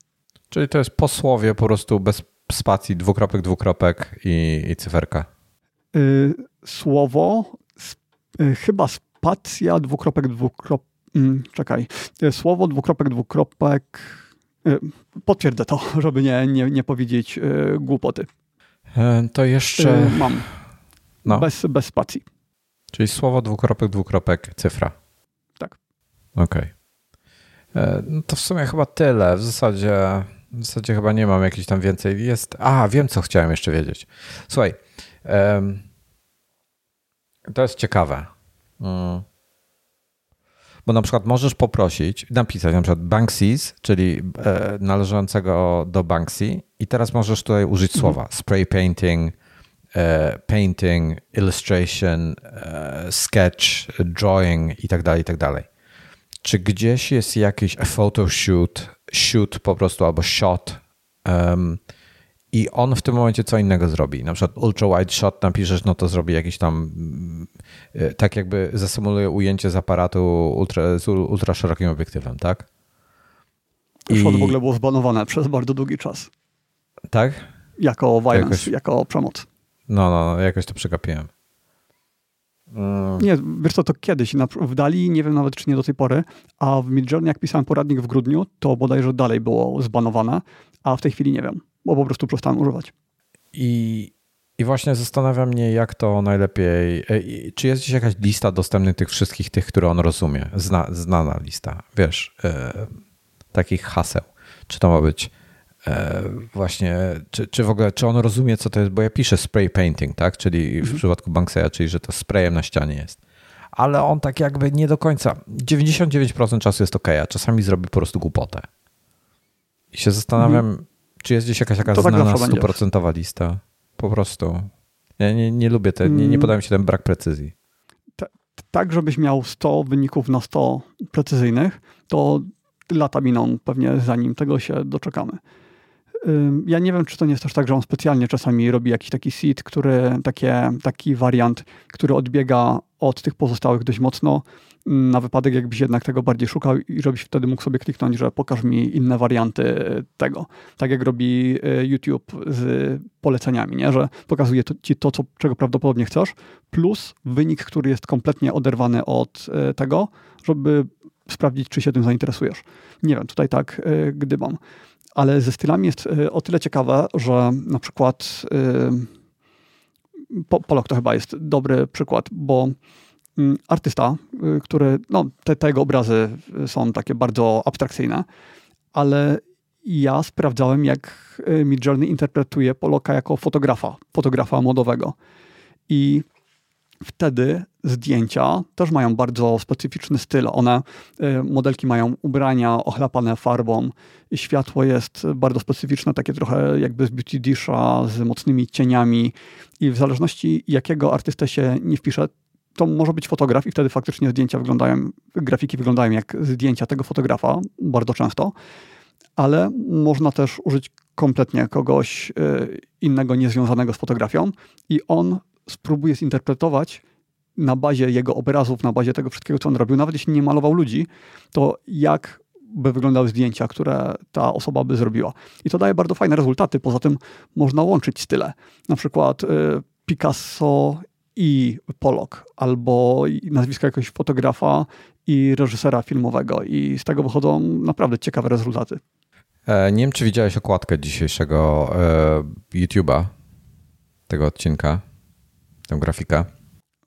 Czyli to jest posłowie po prostu bez, spacji, dwukropek, dwukropek i, i cyferka. Y, słowo, y, chyba spacja, dwukropek, dwukropek, mm, czekaj, y, słowo, dwukropek, dwukropek, potwierdzę to, żeby nie, nie, nie powiedzieć głupoty. E, to jeszcze... Mam. No. Bez, bez spacji. Czyli słowo, dwukropek, dwukropek, cyfra. Tak. Okej. Okay. E, no to w sumie chyba tyle. W zasadzie, w zasadzie chyba nie mam jakiejś tam więcej. Jest. A, wiem, co chciałem jeszcze wiedzieć. Słuchaj. Um, to jest ciekawe. Um, bo na przykład możesz poprosić, napisać na przykład Banksy's, czyli e, należącego do Banksy i teraz możesz tutaj użyć mhm. słowa spray painting, e, painting, illustration, e, sketch, drawing i tak dalej, i tak dalej. Czy gdzieś jest jakiś photoshoot, shoot po prostu albo shot um, i on w tym momencie co innego zrobi. Na przykład ultra wide shot napiszesz, no to zrobi jakiś tam, e, tak jakby zasymuluje ujęcie z aparatu ultra, z ultra szerokim obiektywem, tak? I... Shot w ogóle było zbanowane przez bardzo długi czas. Tak? Jako violence, jakoś... jako przemoc. No, no, no, jakoś to przegapiłem. Mm. Nie, wiesz co, to kiedyś w Dali, nie wiem nawet czy nie do tej pory, a w Midjourney jak pisałem poradnik w grudniu, to bodajże dalej było zbanowane, a w tej chwili nie wiem, bo po prostu przestałem używać. I, i właśnie zastanawia mnie, jak to najlepiej. E, czy jest gdzieś jakaś lista dostępnych tych wszystkich tych, które on rozumie? Zna, znana lista, wiesz, e, takich haseł. Czy to ma być E, właśnie, czy, czy w ogóle, czy on rozumie, co to jest, bo ja piszę spray painting, tak, czyli w mhm. przypadku Bankseya, czyli że to sprayem na ścianie jest. Ale on tak jakby nie do końca, 99% czasu jest ok, a czasami zrobi po prostu głupotę. I się zastanawiam, mhm. Czy jest gdzieś jakaś taka to tak znana tak stuprocentowa lista. Po prostu. Ja nie, nie lubię, te, nie, nie mm. podoba mi się ten brak precyzji. tak, żebyś miał 100 wyników na 100 precyzyjnych, to lata miną pewnie zanim tego się doczekamy. Ja nie wiem, czy to nie jest też tak, że on specjalnie czasami robi jakiś taki seed, który, takie, taki wariant, który odbiega od tych pozostałych dość mocno, na wypadek jakbyś jednak tego bardziej szukał i żebyś wtedy mógł sobie kliknąć, że pokaż mi inne warianty tego. Tak jak robi y, YouTube z poleceniami, nie? że pokazuje to, ci to, co, czego prawdopodobnie chcesz, plus wynik, który jest kompletnie oderwany od y, tego, żeby sprawdzić, czy się tym zainteresujesz. Nie wiem, tutaj tak y, gdybam ale ze stylami jest o tyle ciekawe, że na przykład Polok to chyba jest dobry przykład, bo artysta, y, który, no te, te jego obrazy są takie bardzo abstrakcyjne, ale ja sprawdzałem, jak Midjourney interpretuje Poloka jako fotografa, fotografa modowego. I wtedy zdjęcia też mają bardzo specyficzny styl. One, y, modelki mają ubrania ochlapane farbą, światło jest bardzo specyficzne, takie trochę jakby z beauty disha, z mocnymi cieniami i w zależności jakiego artystę się nie wpisze, to może być fotograf i wtedy faktycznie zdjęcia wyglądają, grafiki wyglądają jak zdjęcia tego fotografa, bardzo często, ale można też użyć kompletnie kogoś y, innego, niezwiązanego z fotografią i on spróbuje zinterpretować na bazie jego obrazów, na bazie tego wszystkiego, co on robił, nawet jeśli nie malował ludzi, to jak by wyglądały zdjęcia, które ta osoba by zrobiła. I to daje bardzo fajne rezultaty. Poza tym można łączyć style. Na przykład y, Picasso i Pollock, albo nazwisko jakiegoś fotografa i reżysera filmowego. I z tego wychodzą naprawdę ciekawe rezultaty. E, nie wiem, czy widziałeś okładkę dzisiejszego e, YouTube'a, tego odcinka, tę grafikę.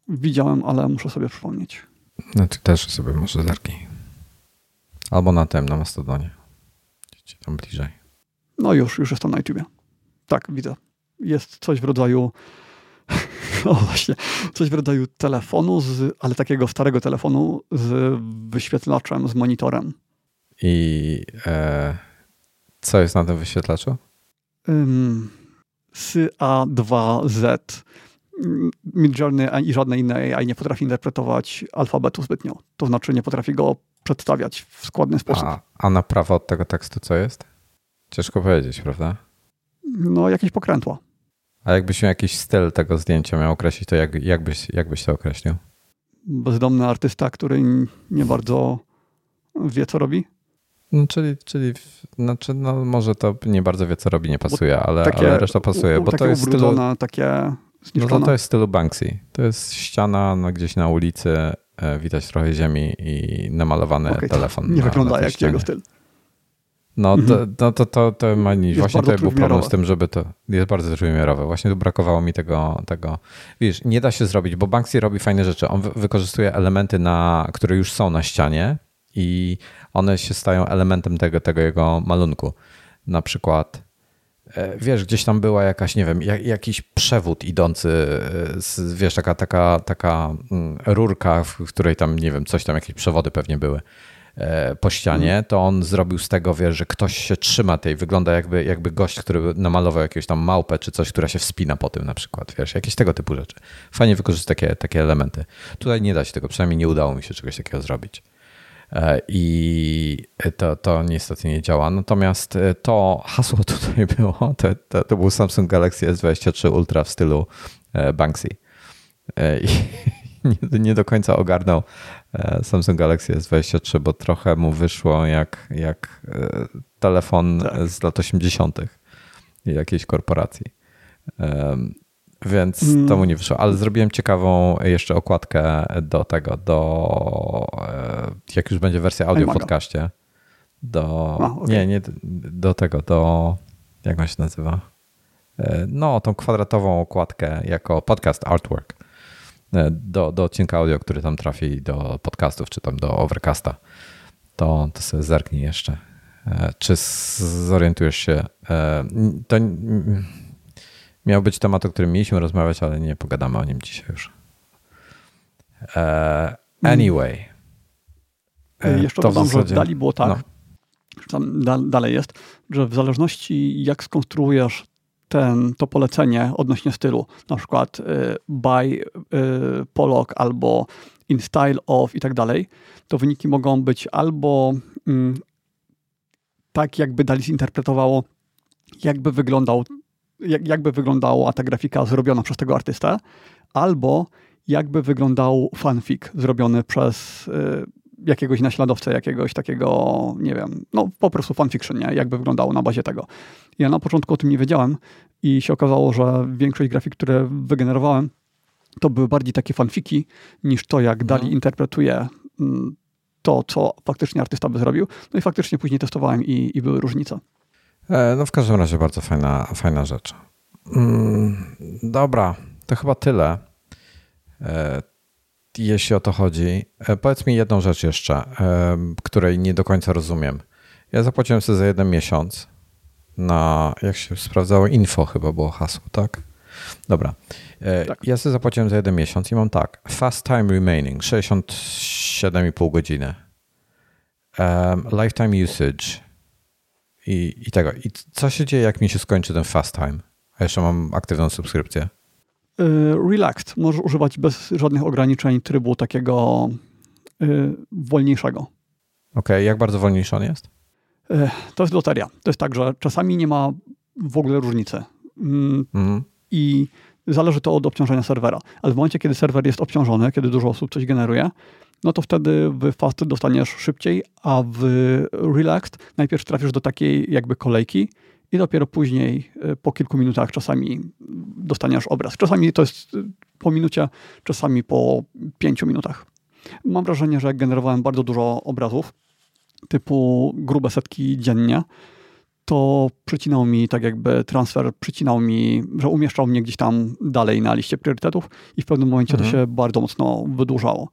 Widziałem, ale muszę sobie przypomnieć. No ty też sobie może zerknij. Albo na tym, na Mastodonie. Idźcie tam bliżej. No już, już jestem na YouTubie. Tak, widzę. Jest coś w rodzaju o właśnie, coś w rodzaju telefonu, z, ale takiego starego telefonu z wyświetlaczem, z monitorem. I e, co jest na tym wyświetlaczu? Um, SYA2Z. Midjourney ani żadne inne AI nie potrafi interpretować alfabetu zbytnio. To znaczy nie potrafi go przedstawiać w składny sposób. A, a na prawo od tego tekstu co jest? Ciężko powiedzieć, prawda? No, jakieś pokrętła. A jakbyś miał jakiś styl tego zdjęcia miał określić, to jak, jak, byś, jak byś to określił? Bezdomny artysta, który nie bardzo wie, co robi? No, czyli, czyli znaczy, no, może to nie bardzo wie, co robi, nie pasuje, ale, takie, ale reszta pasuje. Bo to jest stylu, takie no to, to jest stylu Banksy. To jest ściana no, gdzieś na ulicy, e, widać trochę ziemi i namalowany okay, telefon. Nie na, wygląda na jak ścianie. jego styl. No, mhm. to, no to, to, to ma niż. Właśnie to był problem z tym, żeby to. Jest bardzo trójmiarowe. Właśnie tu brakowało mi tego, tego. Wiesz, nie da się zrobić, bo Banksy robi fajne rzeczy. On wykorzystuje elementy, na, które już są na ścianie i one się stają elementem tego, tego jego malunku. Na przykład, e, wiesz, gdzieś tam była jakaś, nie wiem, jakiś przewód idący, e, z, wiesz, taka, taka, taka mm, rurka, w której tam, nie wiem, coś tam, jakieś przewody pewnie były po ścianie, mhm. to on zrobił z tego, wiesz, że ktoś się trzyma tej, wygląda jakby, jakby gość, który namalował jakąś tam małpę czy coś, która się wspina po tym na przykład, wiesz, jakieś tego typu rzeczy. Fajnie wykorzystać takie, takie elementy. Tutaj nie da się tego, przynajmniej nie udało mi się czegoś takiego zrobić. E, i to, to niestety nie działa. Natomiast e, to hasło tutaj było, to, to, to był Samsung Galaxy S23 Ultra w stylu e, Banksy. I nie, nie do końca ogarnął Samsung Galaxy S23, bo trochę mu wyszło jak, jak telefon tak. z lat 80. jakiejś korporacji. Więc mm. to mu nie wyszło. Ale zrobiłem ciekawą jeszcze okładkę do tego, do e, jak już będzie wersja audio w podcaście. Do. Okay. Nie, nie do tego, do. Jak on się nazywa? E, no, tą kwadratową okładkę jako podcast artwork e, do, do odcinka audio, który tam trafi do podcastów, czy tam do Overcasta. To, to sobie zerknij jeszcze. Czy zorientujesz się? To Miał być temat, o którym mieliśmy rozmawiać, ale nie pogadamy o nim dzisiaj już. E, anyway. E, Jeszcze to dodam, zasadzie... że dali było tak, no. tam da, dalej jest, że w zależności jak skonstruujesz ten, to polecenie odnośnie stylu, na przykład y, by y, Pollock albo in style of i tak dalej, to wyniki mogą być albo y, tak, jakby Dali zinterpretowało, jakby wyglądał jak, jakby wyglądała ta grafika zrobiona przez tego artystę, albo jakby wyglądał fanfic zrobiony przez y, jakiegoś naśladowcę, jakiegoś takiego, nie wiem, no po prostu fanfiction, nie? Jakby wyglądało na bazie tego. Ja na początku o tym nie wiedziałem i się okazało, że większość grafik, które wygenerowałem, to były bardziej takie fanfiki, niż to, jak Dali mhm. interpretuje mm, to, co faktycznie artysta by zrobił. No i faktycznie później testowałem i, i były różnice. E, no w każdym razie bardzo fajna, fajna rzecz. Mm, dobra, to chyba tyle, e, jeśli o to chodzi. E, powiedz mi jedną rzecz jeszcze, której nie do końca rozumiem. Ja zapłaciłem sobie za jeden miesiąc na, jak się sprawdzało, info chyba było hasło, tak? Dobra. Tak. Ja sobie zapłaciłem za jeden miesiąc i mam tak. Fast time remaining 67,5 godziny. Um, lifetime usage i, i tego. I co się dzieje, jak mi się skończy ten fast time? A jeszcze mam aktywną subskrypcję. Y, relaxed. Możesz używać bez żadnych ograniczeń trybu takiego y, wolniejszego. Okej, okay. jak bardzo wolniejszy on jest? Y, to jest loteria. To jest tak, że czasami nie ma w ogóle różnicy. Mm, mhm. I zależy to od obciążenia serwera. Ale w momencie, kiedy serwer jest obciążony, kiedy dużo osób coś generuje, no to wtedy w Fast dostaniesz szybciej, a w Relaxed najpierw trafisz do takiej jakby kolejki i dopiero później e, po kilku minutach czasami dostaniesz obraz. Czasami to jest e, po minucie, czasami po pięciu minutach. Mam wrażenie, że jak generowałem bardzo dużo obrazów, typu grube setki dziennie, to przycinał mi tak jakby transfer, przycinał mi, że umieszczał mnie gdzieś tam dalej na liście priorytetów i w pewnym momencie mhm. to się bardzo mocno wydłużało.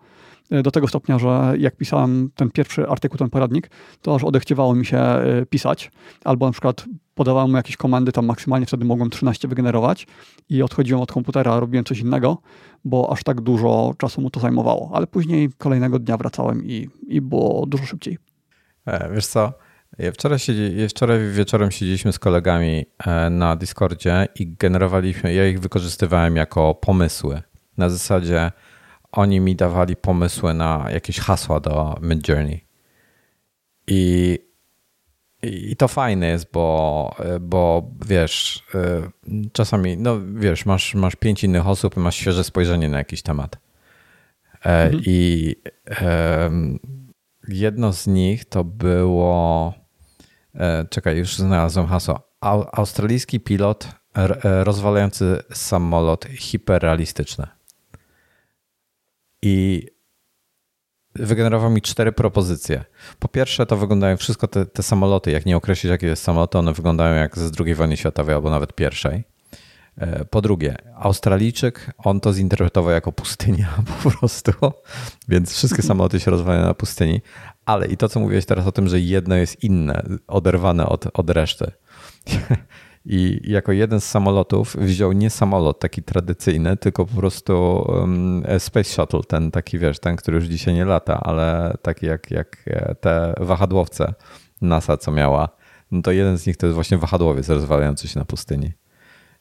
E, do tego stopnia, że jak pisałem ten pierwszy artykuł, ten poradnik, to aż odechciewało mi się pisać, albo na przykład podawałem mu jakieś komendy, tam maksymalnie wtedy mogłem 13 wygenerować i odchodziłem od komputera, robiłem coś innego, bo aż tak dużo czasu mu to zajmowało. Ale później kolejnego dnia wracałem i, i było dużo szybciej. E, wiesz co, Wczoraj, siedzi, wczoraj wieczorem siedzieliśmy z kolegami na Discordzie i generowaliśmy, ja ich wykorzystywałem jako pomysły. Na zasadzie, oni mi dawali pomysły na jakieś hasła do Midjourney. I, i to fajne jest, bo, bo wiesz, czasami, no wiesz, masz, masz pięć innych osób i masz świeże spojrzenie na jakiś temat. E, mhm. I jedno z nich to było. E, czekaj, już znalazłem hasło. Australijski pilot e, rozwalający samolot hiperrealistyczny. I wygenerował mi cztery propozycje. Po pierwsze, to wyglądają wszystko te, te samoloty, jak nie określić, jakie jest samolot, one wyglądają jak z II wojny światowej albo nawet pierwszej. E, po drugie, Australijczyk, on to zinterpretował jako pustynia po prostu, więc wszystkie samoloty się rozwalają na pustyni, ale i to, co mówiłeś teraz o tym, że jedno jest inne, oderwane od, od reszty. I jako jeden z samolotów wziął nie samolot taki tradycyjny, tylko po prostu Space Shuttle, ten taki, wiesz, ten, który już dzisiaj nie lata, ale taki jak, jak e, te wahadłowce NASA, co miała. No to jeden z nich to jest właśnie wahadłowiec rozwalający się na pustyni.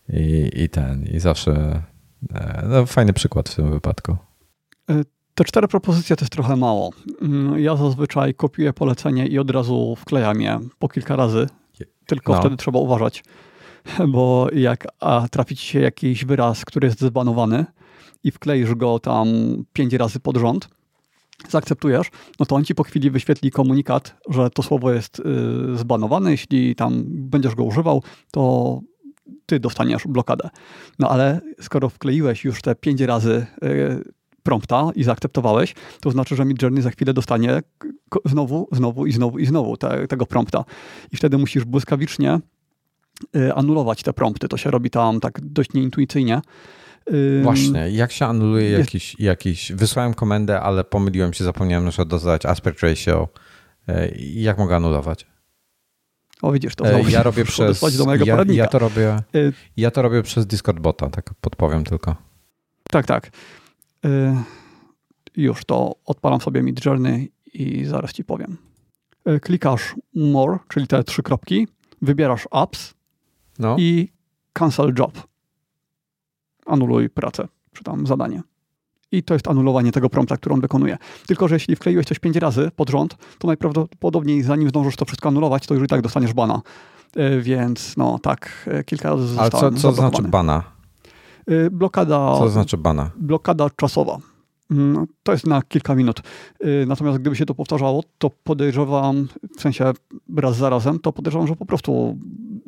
I, i ten, i zawsze e, no, fajny przykład w tym wypadku. E, te cztery propozycje to jest trochę mało. Mm, ja zazwyczaj kopiuję polecenie i od razu wklejam je po kilka razy. Tylko no. wtedy trzeba uważać, bo jak a, trafi ci się jakiś wyraz, który jest zbanowany i wkleisz go tam pięć razy pod rząd, zaakceptujesz, no to on ci po chwili wyświetli komunikat, że to słowo jest y, zbanowane. Jeśli tam będziesz go używał, to ty dostaniesz blokadę. No ale skoro wkleiłeś już te pięć razy y, prompta i zaakceptowałeś, to znaczy, że Midjourney za chwilę dostanie znowu, znowu i znowu i znowu te, tego prompta. I wtedy musisz błyskawicznie anulować te prompty. To się robi tam tak dość nieintuicyjnie. Właśnie, jak się anuluje jakiś, jakiś... Wysłałem komendę, ale pomyliłem się, zapomniałem na dodać aspect ratio. Y, jak mogę anulować? O widzisz, to e, ja robię przez do mojego ja, ja, to robię, y, ja to robię przez Discord bota, tak podpowiem tylko. Tak, tak. Y, już to odpalam sobie Mid Journey i zaraz ci powiem. Y, klikasz More, czyli te trzy kropki, wybierasz Apps no. i Cancel Job. Anuluj pracę, czy tam zadanie i to jest anulowanie tego prompta, który on wykonuje. Tylko, że jeśli wkleiłeś coś pięć razy pod rząd, to najprawdopodobniej zanim zdążysz to wszystko anulować, to już i tak dostaniesz bana. E, więc no tak, e, kilka razy Ale co, co znaczy bana? E, blokada. Co znaczy bana? Blokada czasowa. Mm, to jest na kilka minut. Natomiast gdyby się to powtarzało, to podejrzewam, w sensie raz za razem, to podejrzewam, że po prostu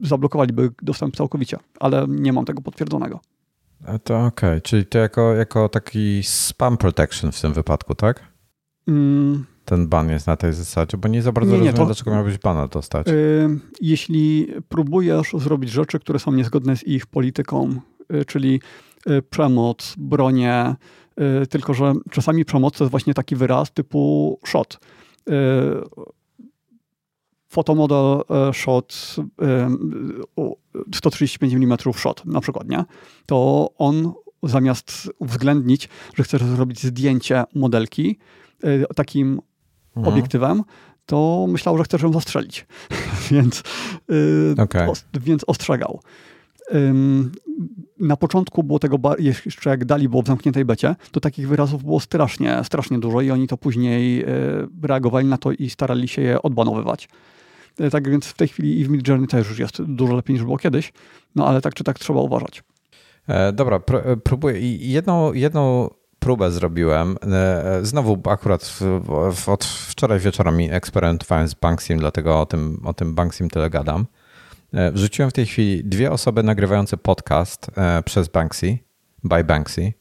zablokowaliby dostęp całkowicie, ale nie mam tego potwierdzonego. A to okej, okay. czyli to jako, jako taki spam protection w tym wypadku, tak? Mm. Ten ban jest na tej zasadzie, bo nie za bardzo nie, nie, rozumiem, to, dlaczego miałbyś bana dostać. Yy, jeśli próbujesz zrobić rzeczy, które są niezgodne z ich polityką, yy, czyli yy, przemoc, bronie, y, tylko że czasami przemoc to jest właśnie taki wyraz typu shot fotomodel e, shot 135 mm shot na przykład, nie? To on zamiast uwzględnić, że chcesz zrobić zdjęcie modelki e, takim mhm. obiektywem, to myślał, że chcesz ją zastrzelić. więc, e, okay. więc ostrzegał. Na początku było tego, jeszcze jak dali było w zamkniętej becie, to takich wyrazów było strasznie, strasznie dużo i oni to później reagowali na to i starali się je odbanowywać. E, tak więc w tej chwili i w Midjourney też już jest dużo lepiej niż było kiedyś, no ale tak czy tak trzeba uważać. E, dobra, pr próbuję. I jedną, jedną próbę zrobiłem. E, znowu akurat w, w, od wczoraj wieczorem eksperymentowałem z Banksim, dlatego o tym, o tym Banksim tyle gadam. Wrzuciłem w tej chwili dwie osoby nagrywające podcast przez Banksy, by Banksy.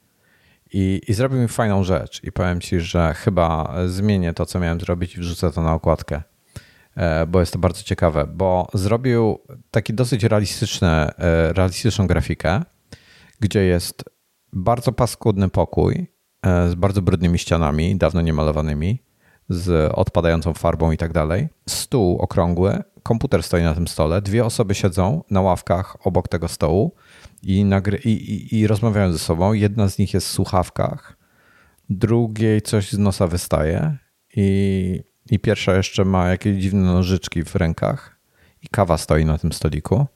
I, I zrobił mi fajną rzecz. I powiem ci, że chyba zmienię to, co miałem zrobić i wrzucę to na okładkę. E, bo jest to bardzo ciekawe, bo zrobił taki dosyć realistyczny, e, realistyczną grafikę, gdzie jest bardzo paskudny pokój e, z bardzo brudnymi ścianami, dawno niemalowanymi, z odpadającą farbą i tak dalej. Stół okrągły, komputer stoi na tym stole, dwie osoby siedzą na ławkach obok tego stołu i, nagry- i, i, i rozmawiają ze sobą. Jedna z nich jest w słuchawkach, drugiej coś z nosa wystaje i i pierwsza jeszcze ma jakieś dziwne nożyczki w rękach i kawa stoi na tym stoliku.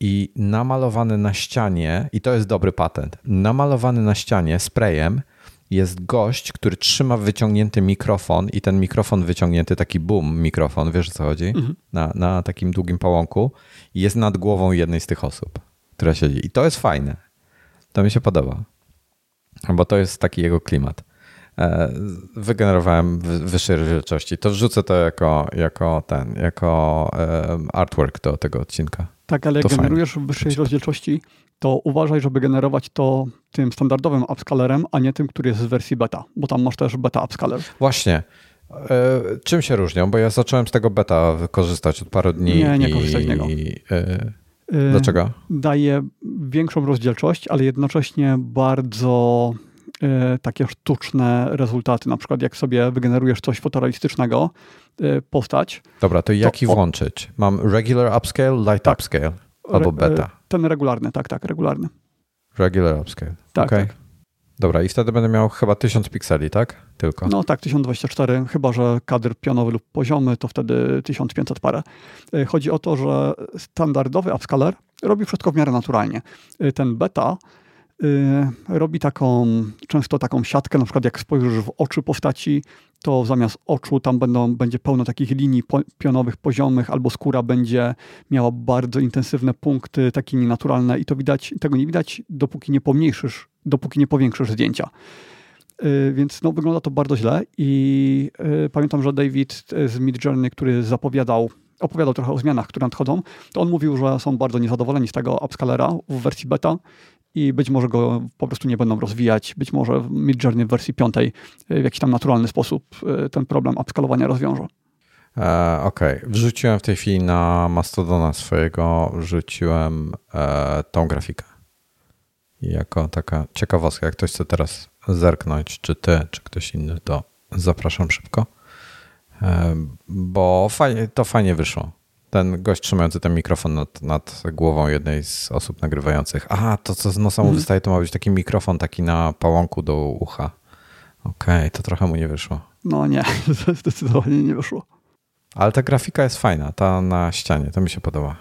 I namalowany na ścianie, i to jest dobry patent, namalowany na ścianie sprayem jest gość, który trzyma wyciągnięty mikrofon i ten mikrofon wyciągnięty, taki boom mikrofon, wiesz o co chodzi? Mhm. Na, na takim długim pałąku jest nad głową jednej z tych osób, która siedzi. I to jest fajne. To mi się podoba, bo to jest taki jego klimat. E, wygenerowałem wyższej rozdzielczości. To wrzucę to jako, jako ten, jako artwork do tego odcinka. Tak, ale jak to generujesz fajnie. wyższej rozdzielczości, to uważaj, żeby generować to tym standardowym upscalerem, a nie tym, który jest w wersji beta, bo tam masz też beta upscaler. Właśnie. E, czym się różnią? Bo ja zacząłem z tego beta korzystać od paru dni. Nie, nie korzystaj z niego. E, dlaczego? Daje większą rozdzielczość, ale jednocześnie bardzo E, takie sztuczne rezultaty. Na przykład jak sobie wygenerujesz coś fotorealistycznego, e, postać. Dobra, to jaki to, włączyć? Mam regular upscale, light tak. upscale albo beta? E, ten regularny, tak, tak, regularny. Regular upscale. Tak, okay. tak. Dobra, i wtedy będę miał chyba 1000 pikseli, tak? Tylko. No tak, 1024, chyba że kadr pionowy lub poziomy, to wtedy 1500 parę. Chodzi o to, że standardowy upscaler robi wszystko w miarę naturalnie. Ten beta Y, robi taką, często taką siatkę, na przykład jak spojrzysz w oczy postaci, to zamiast oczu tam będą, będzie pełno takich linii pionowych, poziomych, albo skóra będzie miała bardzo intensywne punkty, takie nienaturalne i to widać, tego nie widać, dopóki nie pomniejszysz, dopóki nie powiększysz zdjęcia. Y, więc no, wygląda to bardzo źle i y, pamiętam, że David z Midjourney, który zapowiadał opowiadał trochę o zmianach, które nadchodzą, to on mówił, że są bardzo niezadowoleni z tego upscalera w wersji beta i być może go po prostu nie będą rozwijać. Być może Midjourney w wersji piątej w jakiś tam naturalny sposób e, ten problem upskalowania rozwiążą. E, Okej, okay. wrzuciłem w tej chwili na Mastodona swojego, wrzuciłem e, tą grafikę. Jako taka ciekawostka, jak ktoś chce teraz zerknąć, czy ty, czy ktoś inny, to zapraszam szybko. E, bo fajnie, to fajnie wyszło ten gość trzymający ten mikrofon nad, nad głową jednej z osób nagrywających. Aha, to co z nosa mu mhm. wystaje, to ma być taki mikrofon taki na pałąku do ucha. Okej, okay, to trochę mu nie wyszło. No nie, zdecydowanie nie wyszło. Ale ta grafika jest fajna, ta na ścianie, to mi się podoba.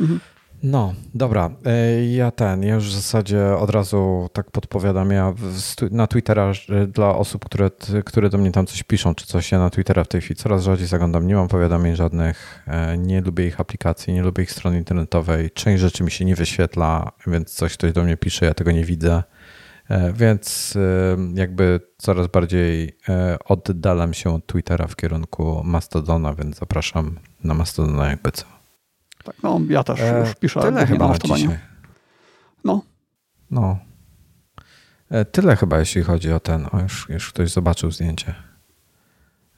Mhm. No, dobra. E, ja ten, ja już w zasadzie od razu tak podpowiadam. Ja na Twittera dla osób, które, które do mnie tam coś piszą, czy coś, ja na Twittera w tej chwili coraz rzadziej zaglądam. Nie mam powiadomień żadnych, e, nie lubię ich aplikacji, nie lubię ich strony internetowej. Część rzeczy mi się nie wyświetla, więc coś ktoś do mnie pisze, ja tego nie widzę. E, więc jakby coraz bardziej oddalam się od Twittera w kierunku Mastodona, więc zapraszam na Mastodona jakby co. Tak, no ja też e, już piszę. Tyle chyba na dzisiaj. No. No. E, tyle chyba, jeśli chodzi o ten. O, już, już ktoś zobaczył zdjęcie.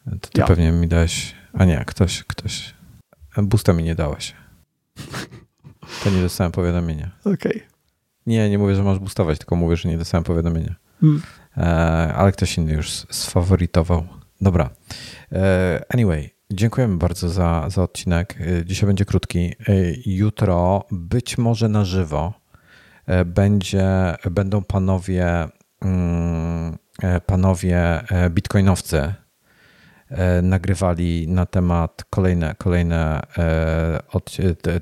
E, to ty ja. pewnie mi dałeś. A nie, ktoś, ktoś. E, Busta mi nie dałeś. To nie dostałem powiadomienia. Okej. Okay. Nie, nie mówię, że masz boostować, tylko mówię, że nie dostałem powiadomienia. Hmm. E, ale ktoś inny już sfaworytował. Dobra. E, anyway, Dziękujemy bardzo za, za odcinek. Y, dzisiaj będzie krótki. Y, jutro być może na żywo y, będzie, będą panowie, mm, panowie bitcoinowcy nagrywali na temat kolejne, kolejne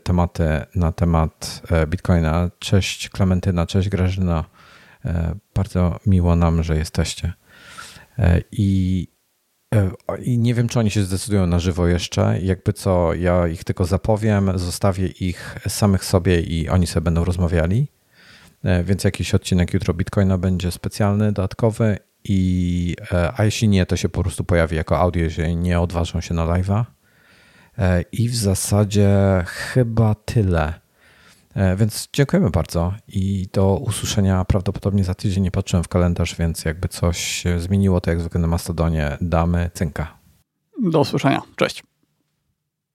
tematy na temat bitcoina. Cześć Klementyna, cześć Grażyna. Bardzo miło nam, że jesteście. I I nie wiem, czy oni się zdecydują na żywo jeszcze. Jakby co, ja ich tylko zapowiem, zostawię ich samych sobie i oni sobie będą rozmawiali. E, więc jakiś odcinek jutro Bitcoina będzie specjalny, dodatkowy. I, e, a jeśli nie, to się po prostu pojawi jako audio, jeżeli nie odważą się na live'a. I w zasadzie chyba tyle. E, więc dziękujemy bardzo i do usłyszenia prawdopodobnie za tydzień. Nie patrzyłem w kalendarz, więc jakby coś zmieniło, to jak zwykle na Mastodonie damy cynka. Do usłyszenia. Cześć.